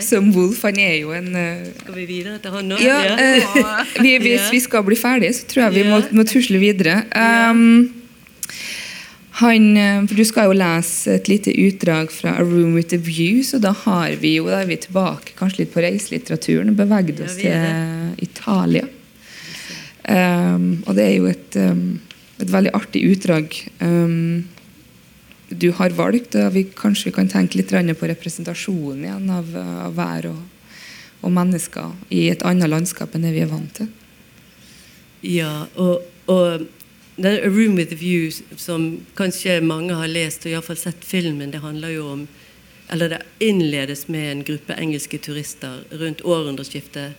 som Wolf. Han er jo en uh, Skal vi videre til han nå? ja, eh, [laughs] vi, Hvis vi skal bli ferdige, så tror jeg vi må, Ja. må tusle videre. Um, han, eh, for Du skal jo lese et lite utdrag fra A Room With A View, så da, har vi jo, da er vi tilbake kanskje litt på reiselitteraturen og beveget oss er til Italia. Um, og det er jo et, um, et veldig artig utdrag um, du har valgt. og vi, Kanskje vi kan tenke litt på representasjonen igjen av, av vær og, og mennesker i et annet landskap enn det vi er vant til. Ja, og, og den A Room With A View, som kanskje mange har lest og iallfall sett filmen, det handler jo om Eller det innledes med en gruppe engelske turister rundt århundreskiftet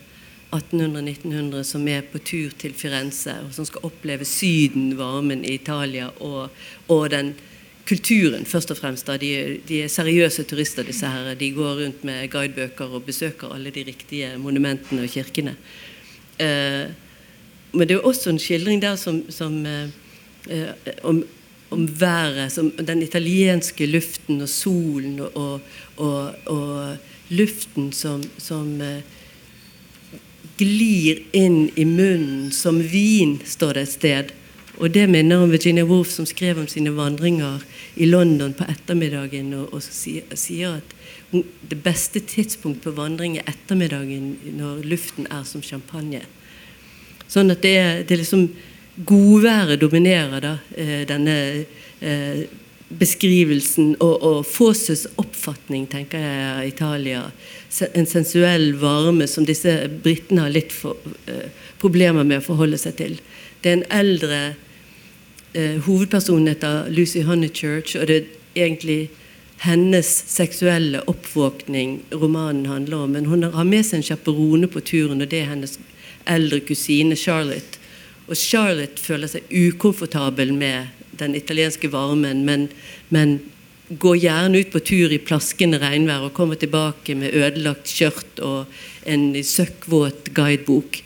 1800-1900 som er på tur til Firenze, og som skal oppleve Syden, varmen i Italia og, og den kulturen, først og fremst. De, de er seriøse turister, disse her. De går rundt med guidebøker og besøker alle de riktige monumentene og kirkene. Eh, men det er også en skildring der som, som eh, eh, om, om været, som den italienske luften og solen og, og, og, luften som, som eh, glir inn i munnen som vin, står det et sted. Og det minner om Virginia Woolf som skrev om sine vandringer i London på ettermiddagen, og, og sier at det beste tidspunkt på vandring er ettermiddagen når luften er som champagne. Sånn at det er, det er liksom Godværet dominerer da, eh, denne eh, beskrivelsen. Og, og Fosses oppfatning, tenker jeg, av Italia. En sensuell varme som disse britene har litt for, eh, problemer med å forholde seg til. Det er en eldre eh, hovedperson heter Lucy Honeychurch, og det er egentlig hennes seksuelle oppvåkning romanen handler om. Men hun har med seg en chaperone på turen, og det er hennes eldre kusine Charlotte. Og Charlotte føler seg ukomfortabel med den italienske varmen, men, men går gjerne ut på tur i plaskende regnvær og kommer tilbake med ødelagt skjørt og en søkkvåt guidebok.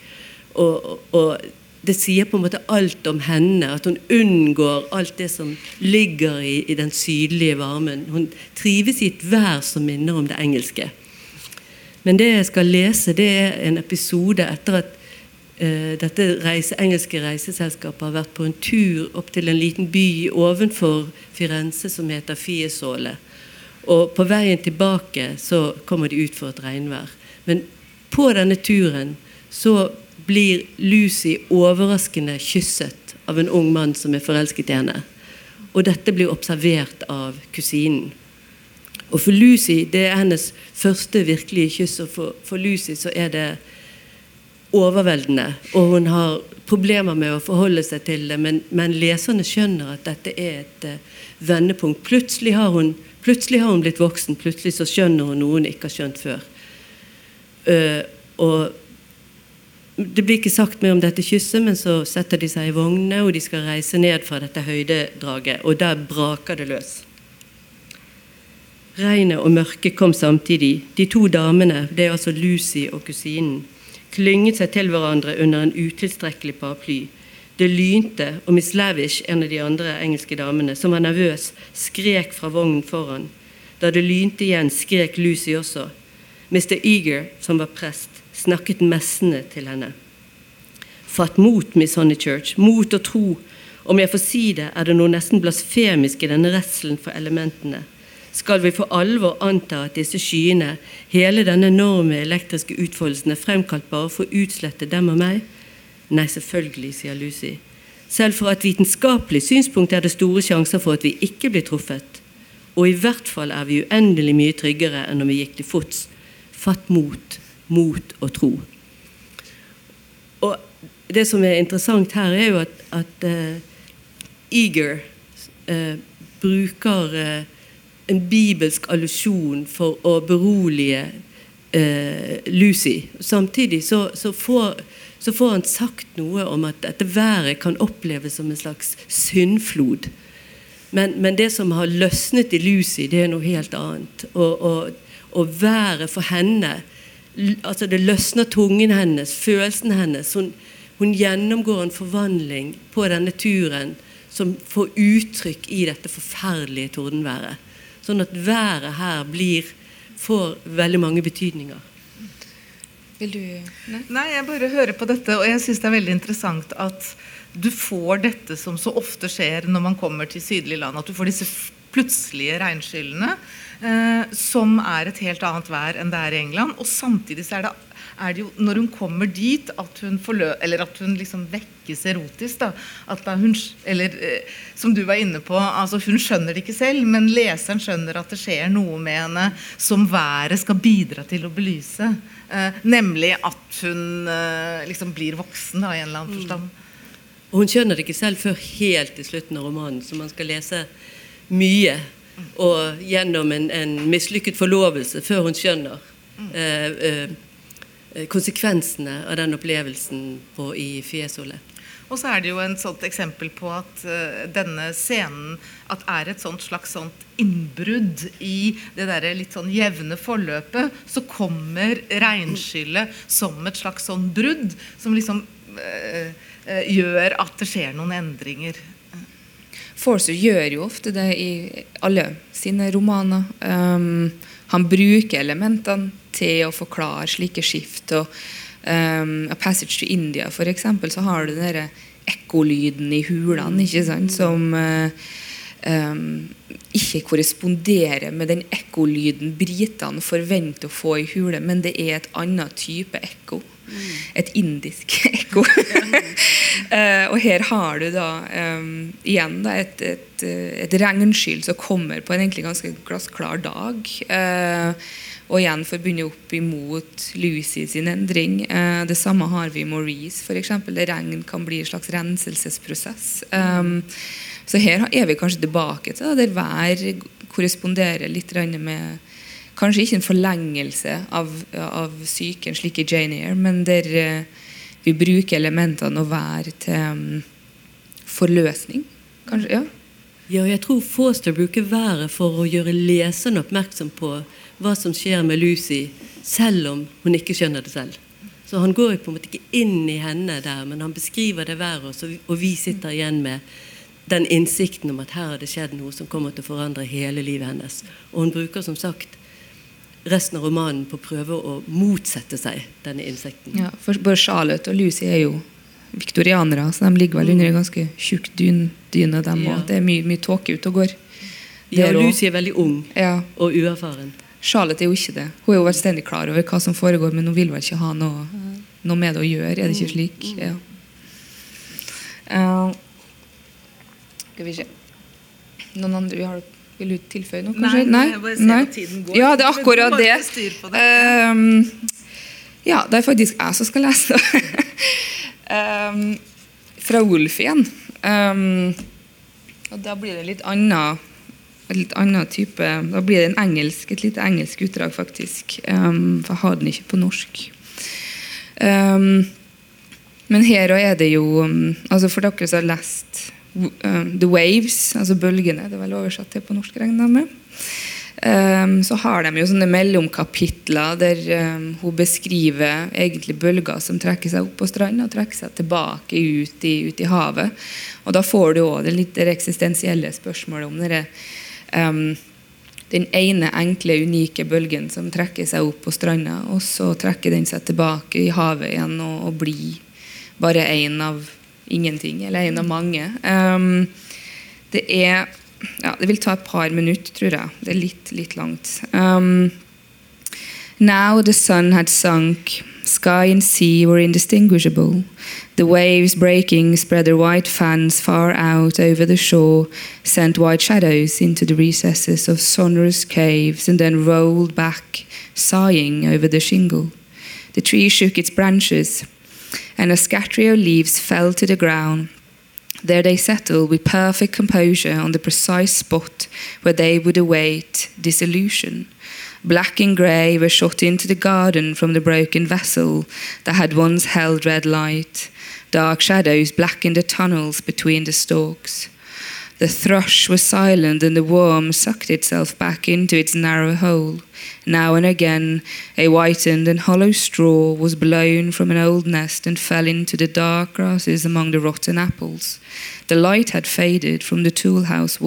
Og, og, det sier på en måte alt om henne, at hun unngår alt det som ligger i, i den sydlige varmen. Hun trives i et vær som minner om det engelske. Men det jeg skal lese, det er en episode etter at dette reise, engelske reiseselskapet har vært på en tur opp til en liten by ovenfor Firenze som heter Fiesole. Og på veien tilbake så kommer de ut for et regnvær. Men på denne turen så blir Lucy overraskende kysset av en ung mann som er forelsket i henne. Og dette blir observert av kusinen. Og for Lucy, det er hennes første virkelige kyss, og for, for Lucy så er det overveldende. Og hun har problemer med å forholde seg til det, men, men leserne skjønner at dette er et uh, vendepunkt. Plutselig har, hun, plutselig har hun blitt voksen, plutselig så skjønner hun noe hun ikke har skjønt før. Uh, og, det blir ikke sagt mer om dette kysset, men så setter de seg i vognene, og de skal reise ned fra dette høydedraget, og der braker det løs. Regnet og mørket kom samtidig. De to damene, det er altså Lucy og kusinen, klynget seg til hverandre under en utilstrekkelig paraply. Det lynte, og Miss Lavish, en av de andre engelske damene, som var nervøs, skrek fra vognen foran. Da det lynte igjen, skrek Lucy også. Mr. Eager, som var prest, snakket messende til henne. Fatt mot, Miss Honeychurch, mot og tro. Om jeg får si det, er det noe nesten blasfemisk i denne redselen for elementene. Skal vi for alvor anta at disse skyene, hele denne enorme elektriske utfoldelsen, er fremkalt bare for å utslette dem og meg? Nei, selvfølgelig, sier Lucy. Selv fra et vitenskapelig synspunkt er det store sjanser for at vi ikke blir truffet. Og i hvert fall er vi uendelig mye tryggere enn om vi gikk til fots. Fatt mot, mot og tro. Og det som er interessant her, er jo at, at uh, Eager uh, bruker uh, en bibelsk allusjon for å berolige Lucy. Samtidig så, så, får, så, får, han sagt noe om at dette været kan oppleves som en slags syndflod. Men, men, det som har løsnet i Lucy, det er noe helt annet. Og, og, og været for henne altså Det løsner tungen hennes, følelsen hennes. Hun, hun gjennomgår en forvandling på denne turen som får uttrykk i dette forferdelige tordenværet. Sånn at været her blir, får veldig mange betydninger. Vil du Nei, Nei jeg bare hører på dette, og jeg syns det er veldig interessant at du får dette som så ofte skjer når man kommer til sydlige land. At du får disse plutselige regnskyllene. Eh, som er et helt annet vær enn det er i England. Og samtidig så er det, er det jo når hun kommer dit, at hun, forlø eller at hun liksom vekkes erotisk. da, hun, eller eh, Som du var inne på, altså hun skjønner det ikke selv, men leseren skjønner at det skjer noe med henne som været skal bidra til å belyse. Eh, nemlig at hun eh, liksom blir voksen da, i en eller annen forstand. Mm. Og hun skjønner det ikke selv før helt til slutten av romanen, så man skal lese mye og gjennom en, en mislykket forlovelse før hun skjønner eh, eh, konsekvensene av den opplevelsen på, i Fiesole. Og så er det jo en sånt eksempel på at uh, denne scenen at er et sånt slags sånt innbrudd i det der litt sånn jevne forløpet. Så kommer regnskyllet som et slags sånn brudd som liksom uh, uh, gjør at det skjer noen endringer. Forster gjør jo ofte det i alle sine romaner. Um, han bruker elementene til å forklare slike skift. og um, A Passage to India, eksempel, så har du den ekkolyden i hulene ikke sant, som uh, um, ikke korresponderer med den ekkolyden britene forventer å få i hule, men det er et annet type ekko. Et indisk [laughs] ekko. uh, [laughs] og her har du da um, igjen da, et, et, et regnskyll som kommer på en egentlig ganske glassklar dag. Uh, og igjen forbundet opp imot Lucy sin endring. Uh, det samme har vi i Maurice, f.eks. Regn kan bli en slags renselsesprosess. Um, så her er vi kanskje tilbake til der vær korresponderer litt med Kanskje ikke en forlengelse av, av psyken, slik i Jane Eyre, men der uh, vi bruker elementene og hver til um, forløsning. Kanskje, ja. Ja, jeg tror Foster bruker været for å gjøre leseren oppmerksom på hva som skjer med Lucy, selv om hun ikke skjønner det selv. Så Han går på en måte ikke inn i henne der, men han beskriver det været, og vi sitter igjen med den innsikten om at her har det skjedd noe som kommer til å forandre hele livet hennes. Og hun bruker som sagt resten av romanen på å prøve å motsette seg denne innsikten. Ja, for Både Charlotte og Lucy er jo viktorianere, så de ligger vel under en ganske tjukk dyne, dyne. Dem, ja. Det er mye, mye tåke ute og går. Ja, Lucy er veldig ung ja. og uerfaren. Charlotte er jo ikke det. Hun er jo veldig klar over hva som foregår, men hun vil vel ikke ha noe, noe med det å gjøre. Er det ikke slik? Mm. Ja. Uh, skal vi se Noen andre vi har vil du tilføye noe? Kanskje? Nei, jeg bare Nei. at tiden går. Ja, det er akkurat det. det. Um, ja, det er faktisk jeg som skal lese det. um, [laughs] fra Wolf igjen. Um, og da blir det litt annet et litt annen type Da blir det en engelsk, et lite engelsk utdrag, faktisk. For jeg har den ikke på norsk. Men her òg er det jo altså For dere som har lest The Waves, altså bølgene, det er vel oversatt til på norsk, regner jeg med. Um, så har de jo sånne mellomkapitler der um, hun beskriver egentlig bølger som trekker seg opp på stranda og trekker seg tilbake ut i, ut i havet. Og da får du òg det litt eksistensielle spørsmålet om dere, um, den ene enkle, unike bølgen som trekker seg opp på stranda, og så trekker den seg tilbake i havet igjen og, og blir bare én av ingenting, eller en av mange. Um, det er ja, Det vil ta et par minutter, tror jeg. Det er litt, litt langt. Um, now the sun had sunk. Sky and sea were indistinguishable. The waves breaking spread their white fans far out over the shore, sent white shadows into the recesses of sonorous caves, and then rolled back, sighing over the shingle. The tree shook its branches, and a scattering of leaves fell to the ground. There they settled with perfect composure on the precise spot where they would await dissolution. Black and grey were shot into the garden from the broken vessel that had once held red light. Dark shadows blackened the tunnels between the stalks. The thrush was silent, and the worm sucked itself back into its narrow hole. Now and again, a whitened and hollow straw was blown from an old nest and fell into the dark grasses among the rotten apples. The light had faded from the tool house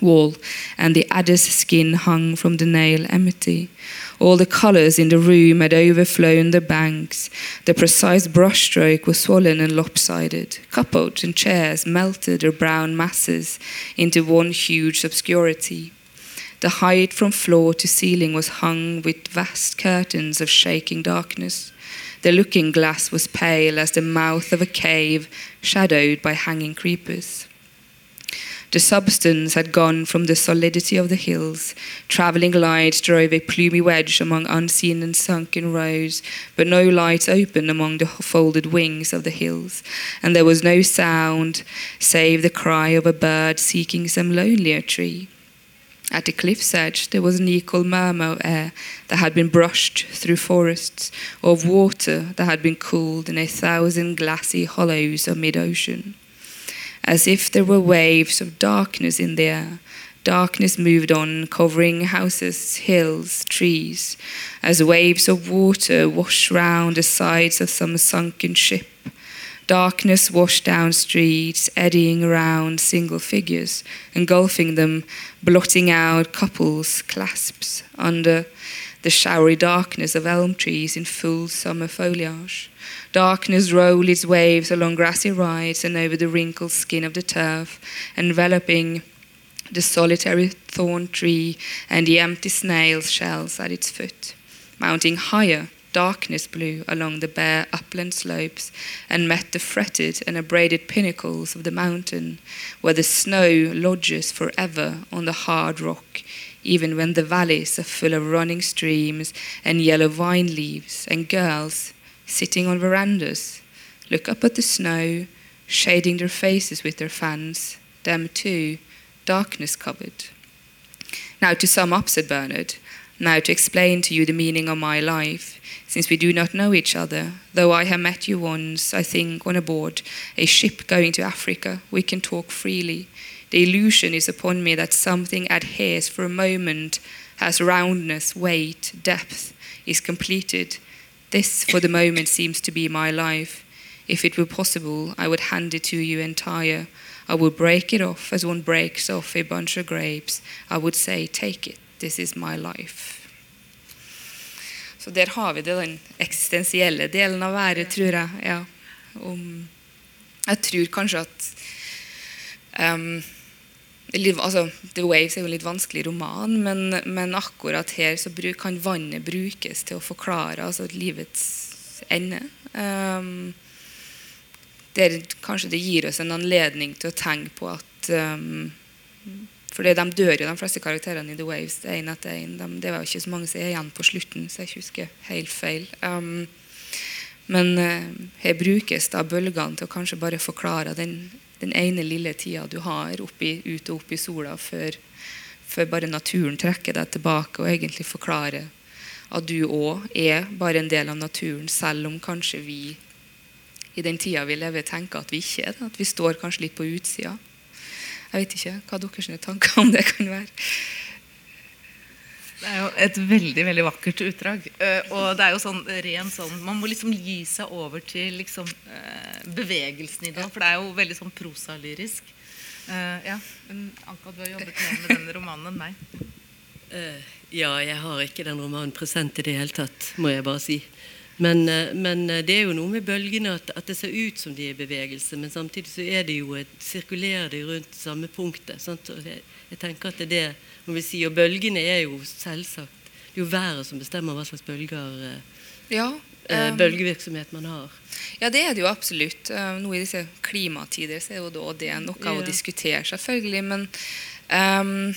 wall, and the adder's skin hung from the nail empty. All the colours in the room had overflown the banks. The precise brushstroke was swollen and lopsided. Cupboards and chairs melted their brown masses into one huge obscurity. The height from floor to ceiling was hung with vast curtains of shaking darkness. The looking glass was pale as the mouth of a cave, shadowed by hanging creepers. The substance had gone from the solidity of the hills. Travelling lights drove a plumy wedge among unseen and sunken rows, but no lights opened among the folded wings of the hills, and there was no sound save the cry of a bird seeking some lonelier tree. At the cliff's edge, there was an equal murmur of air that had been brushed through forests, or of water that had been cooled in a thousand glassy hollows of mid ocean as if there were waves of darkness in the air. Darkness moved on, covering houses, hills, trees, as waves of water wash round the sides of some sunken ship. Darkness washed down streets, eddying around single figures, engulfing them, blotting out couples, clasps, under the showery darkness of elm trees in full summer foliage. Darkness rolled its waves along grassy rides and over the wrinkled skin of the turf, enveloping the solitary thorn tree and the empty snail shells at its foot. Mounting higher, darkness blew along the bare upland slopes and met the fretted and abraded pinnacles of the mountain, where the snow lodges forever on the hard rock even when the valleys are full of running streams and yellow vine leaves, and girls sitting on verandas look up at the snow, shading their faces with their fans, them too, darkness covered. Now, to sum up, said Bernard, now to explain to you the meaning of my life, since we do not know each other, though I have met you once, I think, on board, a ship going to Africa, we can talk freely. The illusion is upon me that something adheres for a moment, has roundness, weight, depth, is completed. This, for the moment, seems to be my life. If it were possible, I would hand it to you entire. I would break it off as one breaks off a bunch of grapes. I would say, Take it, this is my life. Så der har vi det, den eksistensielle delen av været, tror jeg. Ja. Om, jeg tror kanskje at um, litt, altså, The Waves er jo en litt vanskelig roman, men, men akkurat her så bruk, kan vannet brukes til å forklare altså, livets ende. Um, der, kanskje det gir oss en anledning til å tenke på at um, For de dør jo, de fleste karakterene i The Waves. En etter. De, det var jo ikke så mange som er igjen på slutten, så jeg husker helt feil. Um, men uh, her brukes da bølgene til å kanskje bare forklare den den ene lille tida du har oppi, ute opp i sola før, før bare naturen trekker deg tilbake og egentlig forklarer at du òg er bare en del av naturen, selv om kanskje vi i den tida vi lever, tenker at vi ikke er det. At vi står kanskje litt på utsida. Jeg vet ikke hva deres tanker om det kan være. Det er jo et veldig veldig vakkert utdrag. Uh, og det er jo sånn ren sånn Man må liksom gi seg over til liksom, uh, bevegelsen i det. For det er jo veldig sånn prosalyrisk. Uh, ja, Anka, du har jobbet mer med den romanen enn meg. ja, jeg har ikke den romanen present i det hele tatt, må jeg bare si. Men, men, det er jo noe med bølgene at, at, det ser ut som de er i bevegelse, men samtidig så er det jo et, sirkulerer de rundt samme punktet. Jeg, jeg, tenker at det er det må vi si, Og bølgene er jo selvsagt Det er jo været som bestemmer hva slags bølger ja, um, bølgevirksomhet man har. Ja, det er det jo absolutt. Nå i disse klimatider så er jo da det noe ja. å diskutere, selvfølgelig. Men um,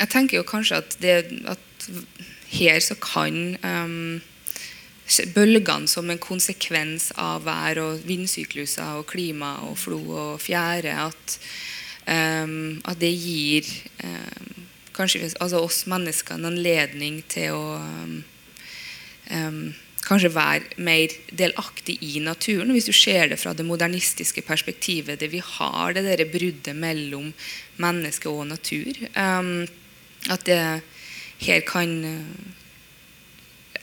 jeg tenker jo kanskje at, det, at her så kan um, bølgene som en konsekvens av vær og vindsykluser og klima og flo og fjære at Um, at det gir um, kanskje altså oss mennesker en anledning til å um, kanskje være mer delaktig i naturen. Hvis du ser det fra det modernistiske perspektivet, det vi har, det der bruddet mellom menneske og natur. at det her kan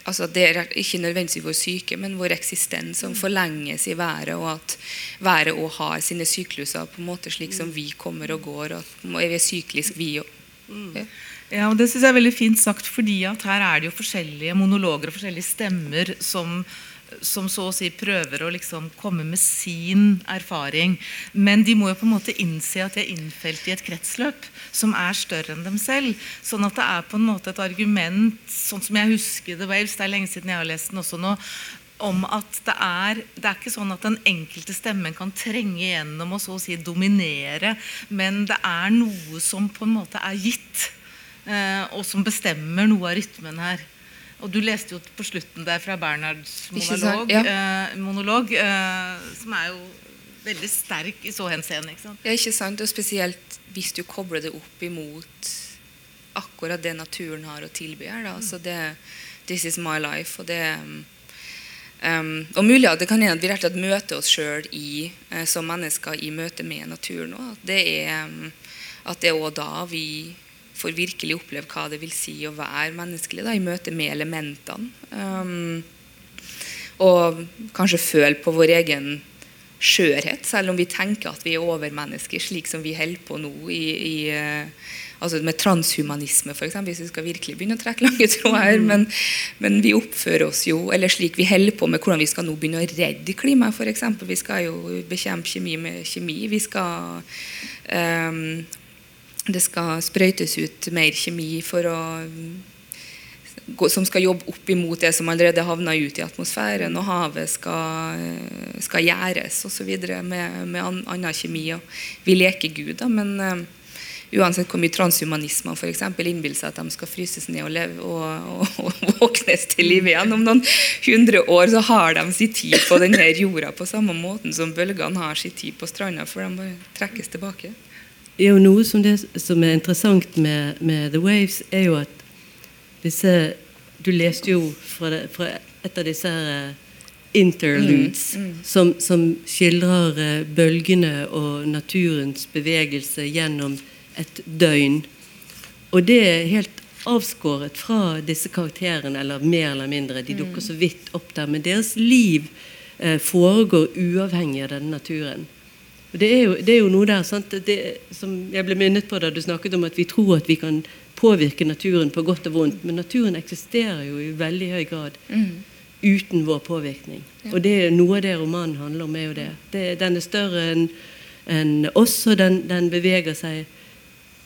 altså Det er ikke nødvendigvis vår syke, men vår eksistens som forlenges i været, og at været òg har sine sykluser på en måte slik som vi kommer og går. og at Vi er syklisk, vi òg. Mm. Ja. ja, og Det synes jeg er veldig fint sagt, fordi at her er det jo forskjellige monologer og forskjellige stemmer som som så å si prøver å liksom komme med sin erfaring. Men de må jo på en måte innse at de er innfelt i et kretsløp som er større enn dem selv. Sånn at det er på en måte et argument, sånn som jeg husker The Waves, det er lenge siden jeg har lest den også nå, om at det er, det er ikke sånn at den enkelte stemmen kan trenge gjennom og så å si dominere, men det er noe som på en måte er gitt, eh, og som bestemmer noe av rytmen her. Og du leste jo på slutten der fra Bernhards monolog, ja. eh, monolog eh, som er jo veldig sterk i så henseende. Ikke sant? Ja, ikke sant? Og spesielt hvis du kobler det opp imot akkurat det naturen har å tilby her. Da. Så det, This is my life. Og det um, og mulig at det kan hende at vi rett og slett møter oss sjøl uh, som mennesker i møte med naturen òg. At det er um, at det er òg da vi får virkelig oppleve hva det vil si å være menneskelig da, i møte med elementene. Um, og kanskje føle på vår egen skjørhet, selv om vi tenker at vi er overmennesker, slik som vi holder på nå i, i uh, altså med transhumanisme, f.eks., hvis vi skal virkelig begynne å trekke lange tråder. Mm. Men, men, vi oppfører oss jo eller slik vi holder på med hvordan vi skal nå begynne å redde klimaet, f.eks. Vi skal jo bekjempe kjemi med kjemi. Vi skal um, det skal sprøytes ut mer kjemi å, som skal jobbe opp imot det som allerede havna ut i atmosfæren. Og havet skal, skal gjæres osv. med, med annen kjemi. Vi leker Gud, da, men uh, uansett hvor mye transhumanismer for eksempel, innbiller seg at de skal fryses ned og, leve, og, og, og [laughs] våknes til liv igjen. Om noen hundre år så har de sin tid på denne jorda på samme måten som bølgene har sin tid på stranda, for de bare trekkes tilbake jo noe som, det, som er interessant med, med, The Waves, er jo at disse Du leste jo fra, det, fra et av disse her eh, interludes mm, mm. Som, som, skildrer eh, bølgene og naturens bevegelse gjennom et døgn. Og det er helt avskåret fra disse karakterene, eller mer eller mindre. De dukker mm. så vidt opp der. Men deres liv eh, foregår uavhengig av denne naturen. Det er, jo, det er, jo, noe der det, som jeg ble minnet på da du snakket om at vi tror at vi kan påvirke naturen på godt og vondt, men naturen eksisterer jo i veldig høy grad mm. uten vår påvirkning. Ja. Og det er noe av det romanen handler om. er jo det. det den er større enn en oss, og den, den, beveger seg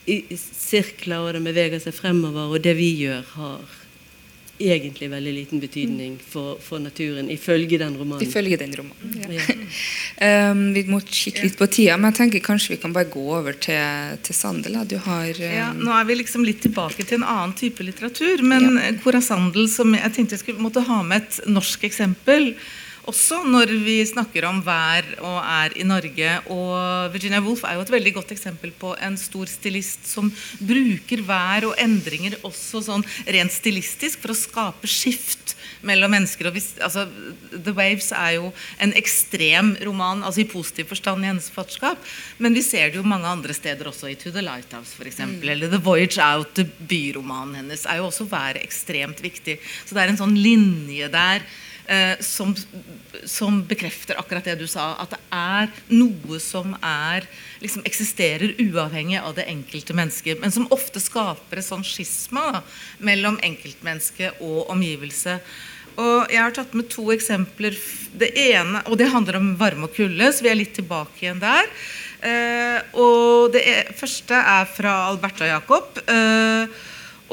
i sirkler, og den beveger seg fremover, og det vi gjør, har egentlig veldig liten betydning for, for naturen, ifølge den romanen. Ifølge den romanen, ja. um, [laughs] vi må kikke litt på tida, men jeg tenker kanskje vi kan bare gå over til, til Sandel. Du har um... ja, Nå er vi liksom litt tilbake til en annen type litteratur, men ja. Cora Sandel, som jeg tenkte jeg skulle måtte ha med et norsk eksempel også når vi snakker om vær og er i Norge. Og Virginia Woolf er jo et veldig godt eksempel på en stor stilist som bruker vær og endringer også sånn rent stilistisk for å skape skift mellom mennesker. og hvis, altså, The Waves er jo en ekstrem roman, altså i positiv forstand i hennes fatskap, Men vi ser det jo mange andre steder også, i To the Lighthouse f.eks. Mm. Eller The Voyage Out, byromanen hennes, er jo også være ekstremt viktig. Så det er en sånn linje der som, som, bekrefter akkurat det du sa. At det er noe som er, liksom eksisterer uavhengig av det enkelte mennesket. Men som ofte skaper et sånn skisma da, mellom enkeltmenneske og omgivelse. Og Jeg har tatt med to eksempler. Det ene, og det handler om varme og kulde, så vi er litt tilbake igjen der. Eh, og Det er, første er fra Alberta Jacob. Eh,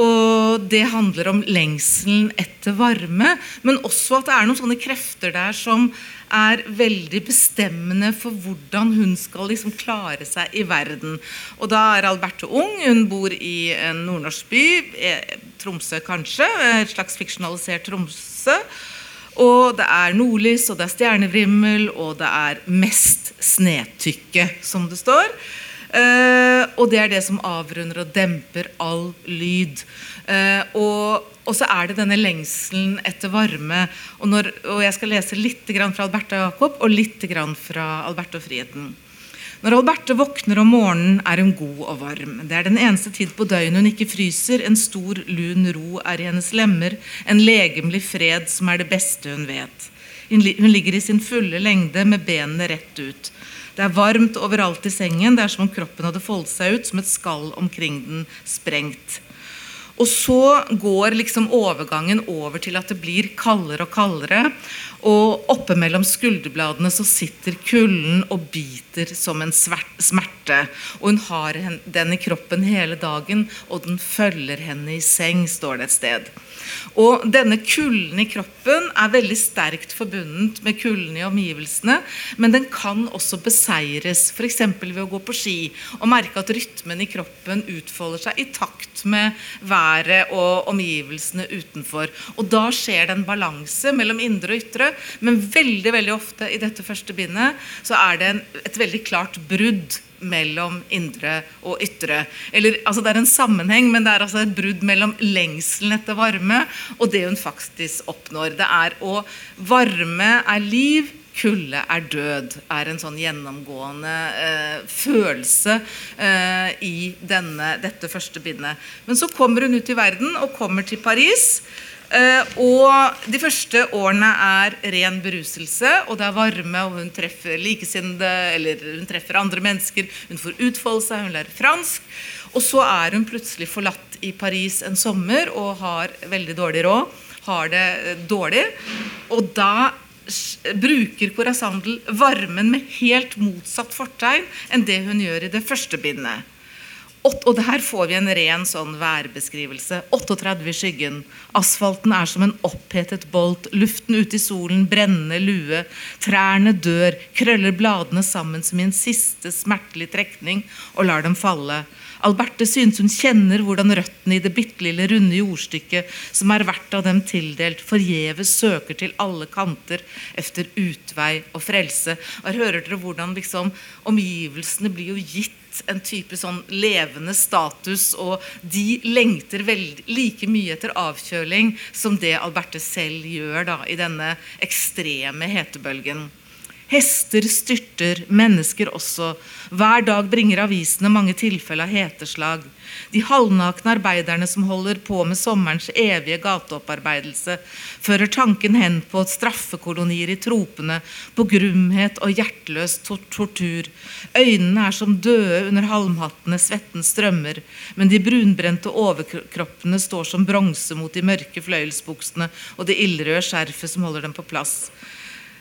og det handler om lengselen etter varme, men også at det er noen sånne krefter der som er veldig bestemmende for hvordan hun skal liksom klare seg i verden. Og da er Alberte ung. Hun bor i en nordnorsk by, eh, Tromsø kanskje, et slags fiksjonalisert Tromsø. Og det er nordlys, og det er stjernevrimmel, og det er mest snetykke, som det står. Uh, og det er det som avrunder og demper all lyd. Uh, og, og, så er det denne lengselen etter varme. Og, når, og jeg skal lese litt fra Alberte og Jakob og litt fra Alberte og Friheten. Når Alberte våkner om morgenen, er hun god og varm. Det er den eneste tid på døgnet hun ikke fryser. En stor, lun ro er i hennes lemmer. En legemlig fred som er det beste hun vet. Hun ligger i sin fulle lengde med benene rett ut. Det er varmt overalt i sengen. Det er som om kroppen hadde foldet seg ut som et skall omkring den sprengt. Og så går liksom overgangen over til at det blir kaldere og kaldere. Og oppe mellom skulderbladene så sitter kulden og biter som en smerte. Og hun har den i kroppen hele dagen, og den følger henne i seng, står det et sted. Og denne kulden i kroppen er veldig sterkt forbundet med kulden i omgivelsene, men den kan også beseires, f.eks. ved å gå på ski og merke at rytmen i kroppen utfolder seg i takt med været og omgivelsene utenfor. Og da skjer det en balanse mellom indre og ytre, men veldig veldig ofte i dette første bindet så er det en, et veldig klart brudd mellom indre og ytre. Eller, altså det er en sammenheng, men det er altså et brudd mellom lengselen etter varme og det hun faktisk oppnår. Det er å Varme er liv, kulde er død, er en sånn gjennomgående eh, følelse eh, i denne, dette første bindet. Men så kommer hun ut i verden og kommer til Paris. Uh, og De første årene er ren beruselse, og det er varme, og hun treffer likesinnede eller hun treffer andre mennesker. Hun får utfolde seg, hun lærer fransk. Og så er hun plutselig forlatt i Paris en sommer og har veldig dårlig råd. Har det uh, dårlig. Og da bruker Corazandel varmen med helt motsatt fortegn enn det hun gjør i det første bindet. Og her får vi en ren sånn værbeskrivelse. 38 i skyggen. Asfalten er som en opphetet bolt. Luften ute i solen, brennende lue. Trærne dør, krøller bladene sammen som i en siste smertelig trekning og lar dem falle. Alberte synes hun kjenner hvordan røttene i det bitte lille runde jordstykket som er hvert av dem tildelt, forgjeves søker til alle kanter efter utvei og frelse. Her hører dere hvordan liksom, omgivelsene blir jo gitt en type sånn levende status, og de lengter veld, like mye etter avkjøling som det Alberte selv gjør da, i denne ekstreme hetebølgen. Hester styrter, mennesker også. Hver dag bringer avisene mange tilfeller av heteslag. De halvnakne arbeiderne som holder på med sommerens evige gateopparbeidelse, fører tanken hen på straffekolonier i tropene, på grumhet og hjerteløs tortur. Øynene er som døde under halmhattene, svetten strømmer, men de brunbrente overkroppene står som bronse mot de mørke fløyelsbuksene og det ildrøde skjerfet som holder dem på plass.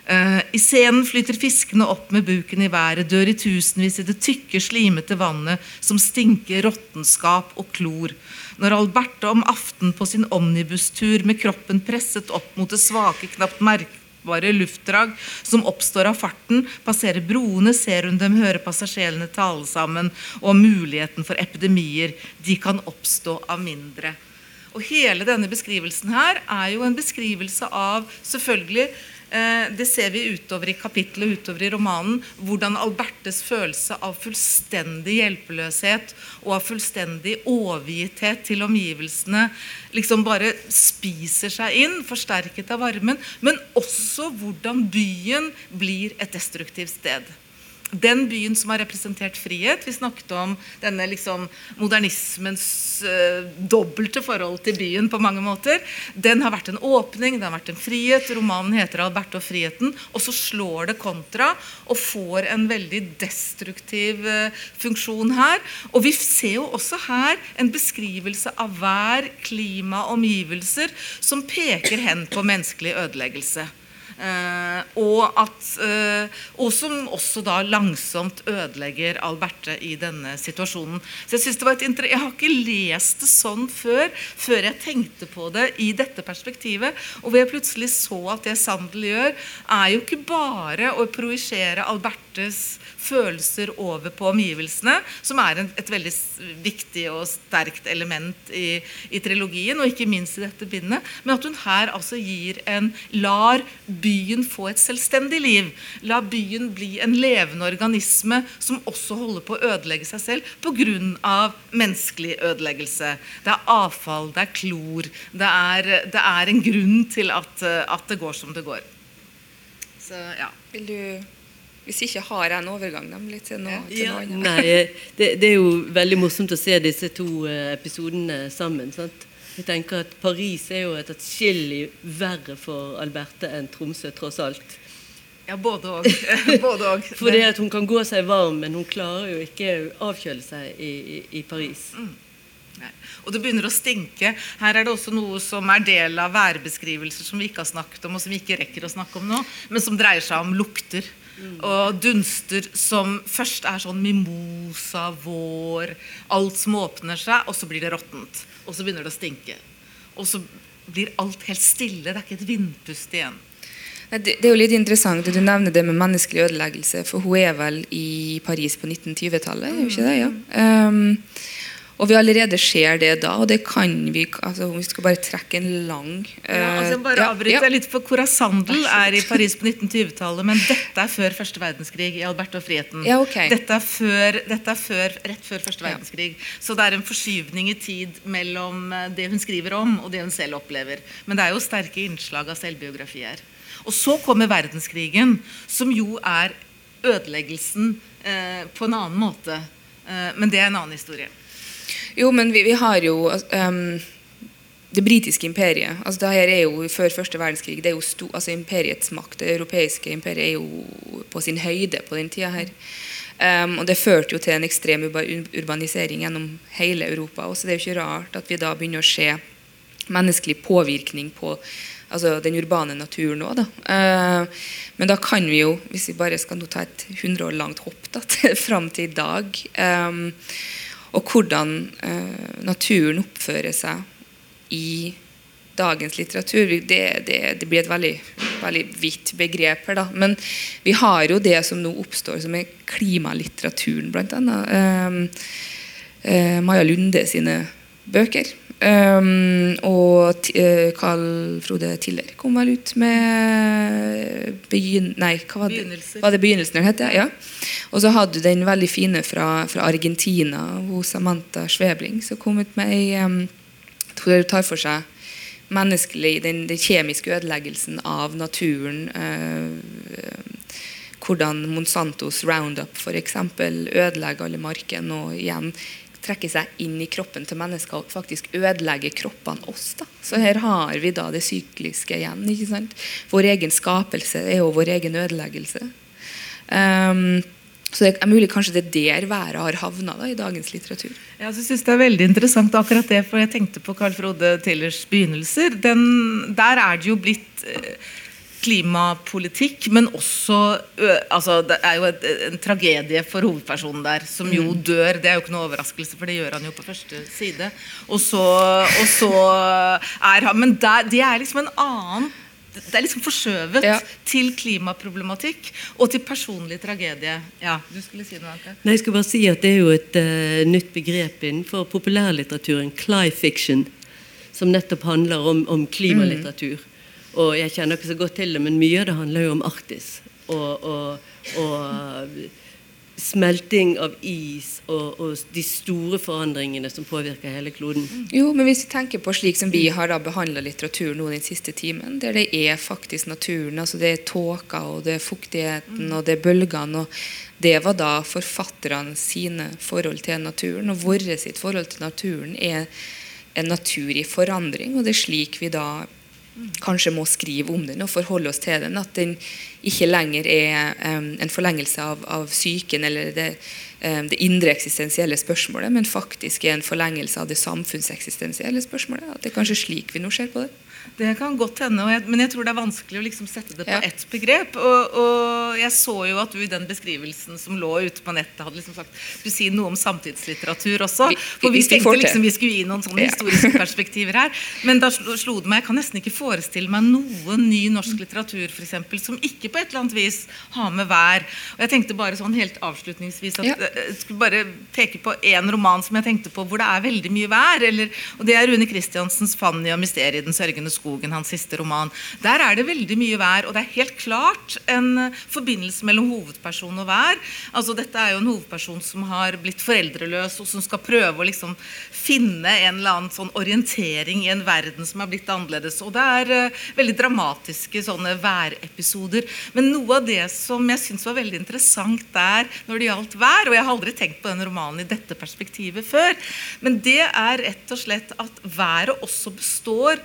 Uh, I scenen flyter fiskene opp med buken i været, dør i tusenvis i det tykke, slimete vannet som stinker råttenskap og klor. Når Alberte om aften på sin omnibustur med kroppen presset opp mot det svake, knapt merkbare luftdrag som oppstår av farten, passerer broene, ser hun dem, hører passasjerene tale sammen, og muligheten for epidemier. De kan oppstå av mindre. Og Hele denne beskrivelsen her er jo en beskrivelse av selvfølgelig Eh, det ser vi utover i kapittelet og utover i romanen. Hvordan Albertes følelse av fullstendig hjelpeløshet og av fullstendig overgitthet til omgivelsene liksom bare spiser seg inn, forsterket av varmen. Men også hvordan byen blir et destruktivt sted den byen som har representert frihet. Vi snakket om denne liksom modernismens uh, dobbelte forhold til byen på mange måter. Den har vært en åpning, den har vært en frihet. Romanen heter 'Alberte og friheten'. Og så slår det kontra og får en veldig destruktiv uh, funksjon her. Og vi ser jo også her en beskrivelse av vær, klima, omgivelser som peker hen på menneskelig ødeleggelse. Uh, og, at, uh, og, som også da langsomt ødelegger Alberte i denne situasjonen. Så Jeg synes det var et jeg har ikke lest det sånn før, før jeg tenkte på det i dette perspektivet. Og hvor jeg plutselig så at det Sandel gjør, er jo ikke bare å projisere Albertes følelser over på omgivelsene, som er en, et veldig viktig og sterkt element i, i, trilogien, og ikke minst i dette bindet, men at hun her altså gir en lar by byen få et selvstendig liv. La byen bli en levende organisme som også holder på å ødelegge seg selv pga. menneskelig ødeleggelse. Det er avfall, det er klor. Det er, det er en grunn til at, at, det går som det går. Så, ja. Vil du hvis ikke har jeg en overgang nemlig til noe, til ja, noe Nei, det, det, er jo veldig morsomt å se disse to eh, episodene sammen. sant? Jeg tenker at Paris er jo et atskillig verre for Alberte enn Tromsø, tross alt. Ja, både og. [laughs] Fordi at hun kan gå seg varm, men hun klarer jo ikke å avkjøle seg i, i, i Paris. Mm. Og det begynner å stinke. Her er det også noe som er del av værbeskrivelser som vi ikke har snakket om, og som vi ikke rekker å snakke om nå, men som dreier seg om lukter. Mm. Og dunster som først er sånn mimosa, vår, alt som åpner seg, og så blir det råttent og så begynner det å stinke. Og så blir alt helt stille. Det er ikke et vindpust igjen. Det, er jo litt interessant at du nevner det med menneskelig ødeleggelse, for hun er vel i Paris på 1920-tallet? Mm. ikke det? Ja. Um, og vi allerede ser det da, og det kan vi altså Vi skal bare trekke en lang uh, ja, altså jeg bare ja, ja. litt, for Corassandel er i Paris på 1920-tallet, men dette er før første verdenskrig i Albert og friheten. Ja, okay. dette, er før, dette, er før, rett før første verdenskrig. Så det er en forskyvning i tid mellom eh, det hun skriver om, og det hun selv opplever. Men det er jo sterke innslag av selvbiografi her. Og så kommer verdenskrigen, som jo er ødeleggelsen eh, på en annen måte. Eh, men det er en annen historie. Jo, men vi, vi har jo um, det britiske imperiet. altså det her er jo Før første verdenskrig det er jo sto, altså imperiets makt, det europeiske imperiet, er jo på sin høyde på den tida her. Um, og Det førte jo til en ekstrem urbanisering gjennom hele Europa. og så Det er jo ikke rart at vi da begynner å se menneskelig påvirkning på altså den urbane naturen òg. Uh, men da kan vi jo, hvis vi bare skal nå ta et 100 år langt hopp da, [laughs] til, fram til i dag um, og hvordan eh, naturen oppfører seg i dagens litteratur. Det, det, det blir et veldig, veldig vidt begrep her. Da. Men vi har jo det som nå oppstår, som er klimalitteraturen, bl.a. Eh, eh, Maja Lunde sine bøker. Um, og uh, Carl Frode Tiller kom vel ut med begyn Nei, hva var det? Begynnelser. Var det begynnelsen den het? Ja. Og så hadde du den veldig fine fra, fra Argentina, hos Samantha Svebling, som kom ut med ei um, Hun tar for seg menneskelig, den, den kjemiske ødeleggelsen av naturen. Uh, hvordan Monsantos Roundup f.eks. ødelegger alle markene. Og igjen trekke seg inn i kroppen til mennesker og faktisk ødelegger kroppene oss. Da. Så her har vi da det sykliske igjen. ikke sant? Vår egen skapelse er jo vår egen ødeleggelse. Um, så det er mulig kanskje det er der været har havna i dagens litteratur. Ja, jeg synes Det er veldig interessant akkurat det, for jeg tenkte på Carl Frode Tillers begynnelser. Den, der er det jo blitt eh, klimapolitikk, men også altså, Det er jo et, en tragedie for hovedpersonen der, som jo mm. dør. Det er jo ikke noe overraskelse, for det gjør han jo på første side. Og så, og så er han Men der, det er liksom en annen det er liksom forskjøvet ja. til klimaproblematikk og til personlig tragedie. Ja, du skulle si noe annet. Nei, jeg skulle bare si at Det er jo et uh, nytt begrep innenfor populærlitteraturen, cly fiction, som nettopp handler om, om klimalitteratur. Mm. Og jeg kjenner ikke så godt til det, men mye av det handler jo om Arktis. Og, og, og smelting av is og, og, de store forandringene som påvirker hele kloden. Jo, men hvis vi tenker på slik som vi har da behandla litteratur nå den siste timen, der det er faktisk naturen, altså det er tåka og det er fuktigheten og det er bølgene og Det var da forfatterne sine forhold til naturen, og vårt sitt forhold til naturen er en natur i forandring, og det er slik vi da kanskje må skrive om den og forholde oss til den. At den ikke lenger er um, en forlengelse av, av psyken eller det, um, det, indre eksistensielle spørsmålet, men faktisk er en forlengelse av det samfunnseksistensielle spørsmålet. At det er kanskje slik vi nå ser på det. Det kan godt hende, jeg, men jeg tror det er vanskelig å liksom sette det på ja. ett begrep. Og, og, jeg så jo at du i den beskrivelsen som lå ute på nettet, hadde liksom sagt du sier noe om samtidslitteratur også. Vi, for vi, vi tenkte liksom vi skulle gi noen sånne ja. historiske [laughs] perspektiver her. Men da slo det meg Jeg kan nesten ikke forestille meg noe ny norsk litteratur for eksempel, som ikke på et eller annet vis har med vær. Og jeg tenkte bare sånn helt avslutningsvis at ja. jeg skulle bare peke på én roman som jeg tenkte på hvor det er veldig mye vær. Eller, og det er Rune Christiansens 'Fanny og mysteriet i den sørgende skogen', hans siste roman. Der er det veldig mye vær, og det er helt klart en forbindelse mellom hovedperson og vær. Altså, dette er jo en hovedperson som har blitt foreldreløs, og som skal prøve å liksom finne en eller annen sånn orientering i en verden som er blitt annerledes. Og det er uh, veldig dramatiske sånne værepisoder. Men noe av det som jeg syns var veldig interessant der når det gjaldt vær, og jeg har aldri tenkt på den romanen i dette perspektivet før, men det er rett og slett at været også består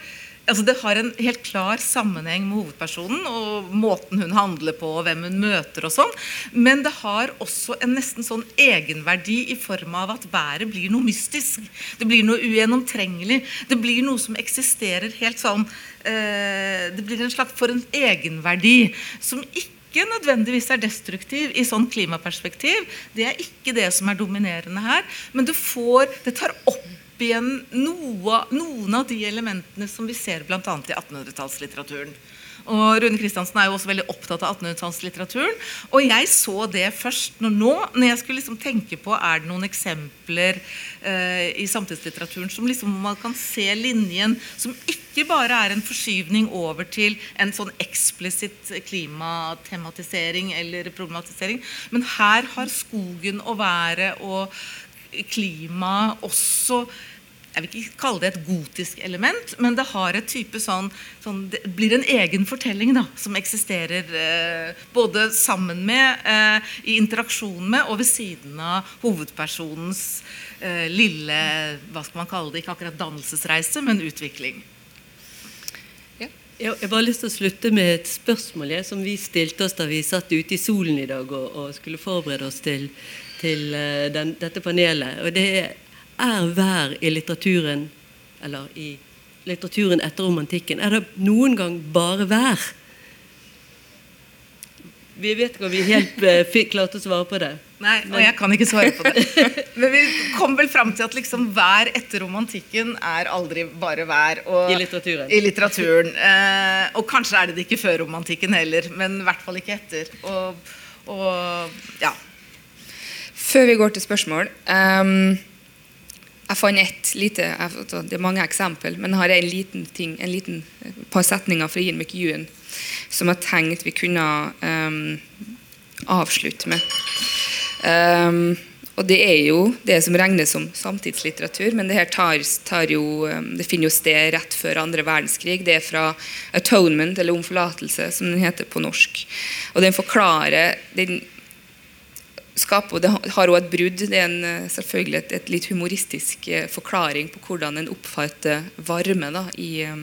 altså Det har en helt klar sammenheng med hovedpersonen og måten hun handler på, og hvem hun møter og sånn. Men det har også en nesten sånn egenverdi i form av at været blir noe mystisk. Det blir noe ugjennomtrengelig. Det blir noe som eksisterer helt sånn eh, Det blir en slags for en egenverdi som ikke nødvendigvis er destruktiv i sånn klimaperspektiv. Det er ikke det som er dominerende her. Men du får, det tar opp igjen noe, noen av de elementene som vi ser bl.a. i 1800-tallslitteraturen. Og Rune Kristiansen er jo også veldig opptatt av 1800-tallslitteraturen. Og jeg så det først når nå, når jeg skulle liksom tenke på er det noen eksempler eh, i samtidslitteraturen som liksom man kan se linjen som ikke bare er en forskyvning over til en sånn eksplisitt klimatematisering eller problematisering, men her har skogen og været og klima også jeg vil ikke kalle det et gotisk element, men det har et type sånn, sånn Det blir en egen fortelling da, som eksisterer eh, både sammen med, eh, i interaksjon med og ved siden av hovedpersonens eh, lille hva skal man kalle det, ikke akkurat dannelsesreise, men utvikling. Jeg har bare lyst til å slutte med et spørsmål jeg, som vi stilte oss da vi satt ute i solen i dag og, og skulle forberede oss til til eh, den, dette panelet. Og det er vær i litteraturen, eller i litteraturen etter romantikken. Er det noen gang bare vær? Vi vet ikke om vi helt uh, fikk klart å svare på det. Nei, og jeg kan ikke svare på det. [laughs] Men vi kom vel fram til at liksom vær etter romantikken er aldri bare vær. Og, I litteraturen. I litteraturen. Eh, og kanskje er det det ikke før romantikken heller, men i hvert fall ikke etter. Og, og ja. Før vi går til spørsmål um, Jeg fant ett lite Det er mange eksempel, men jeg har en liten ting, en liten par setninger fra Ian McEwan som jeg tenkte vi kunne um, avslutte med. Um, og Det er jo det som regnes som samtidslitteratur, men det her tar, tar jo, det finner jo sted rett før andre verdenskrig. Det er fra 'Atonement', eller 'Om forlatelse', som den heter på norsk. Og Den forklarer den skaper, Det har også et brudd. Det er en, eh, selvfølgelig et, et, litt humoristisk eh, forklaring på hvordan en oppfatter varme da, i, eh,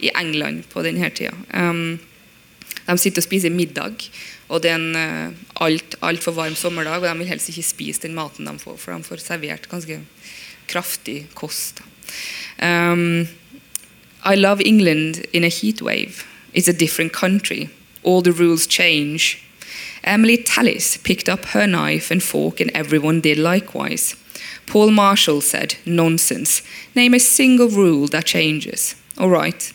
i, England på denne tida. Um, de sitter og spiser middag, og det er en altfor alt varm sommerdag. Og de vil helst ikke spise den maten de får, for de får servert ganske kraftig kost. Um, I love England in a heat wave. It's a different country. All the rules change. Emily Tallis picked up her knife and fork, and everyone did likewise. Paul Marshall said, Nonsense. Name a single rule that changes. All right.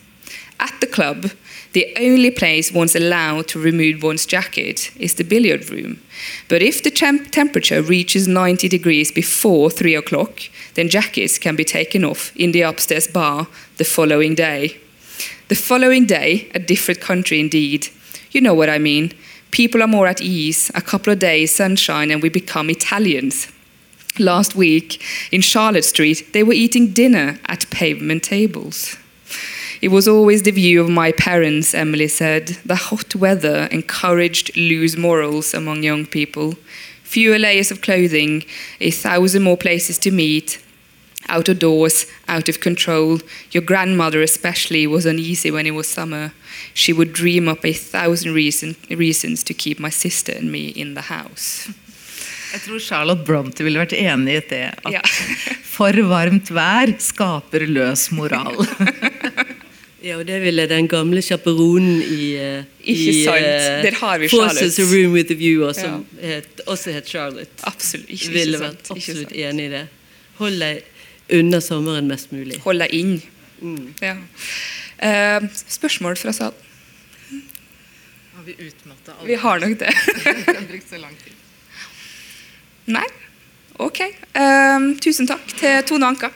At the club, the only place one's allowed to remove one's jacket is the billiard room. But if the temp temperature reaches 90 degrees before 3 o'clock, then jackets can be taken off in the upstairs bar the following day. The following day, a different country indeed. You know what I mean. People are more at ease, a couple of days sunshine, and we become Italians. Last week, in Charlotte Street, they were eating dinner at pavement tables. It was always the view of my parents, Emily said. The hot weather encouraged loose morals among young people. Fewer layers of clothing, a thousand more places to meet, out of doors, out of control. Your grandmother, especially, was uneasy when it was summer. She would dream up a thousand reason, reasons to keep my sister and me in the house. Jeg tror Charlotte Bronte ville vært enig i det. At Ja. [laughs] for varmt vær skaper løs moral. [laughs] Ja, og det ville den gamle sjaperonen i, eh, Ikke i sant. eh, Der har vi Forces Charlotte. a Room with a View, som som het, også het Charlotte. Absolutt ikke, ville ikke vært absolutt enig i det. Hold deg unna sommeren mest mulig. Hold deg inn. Mm. Ja. Eh, spørsmål fra salen? Har vi utmatta Vi har nok det. [laughs] Vi har brukt så lang tid. Nei? Ok. Eh, tusen takk til Tone Anka.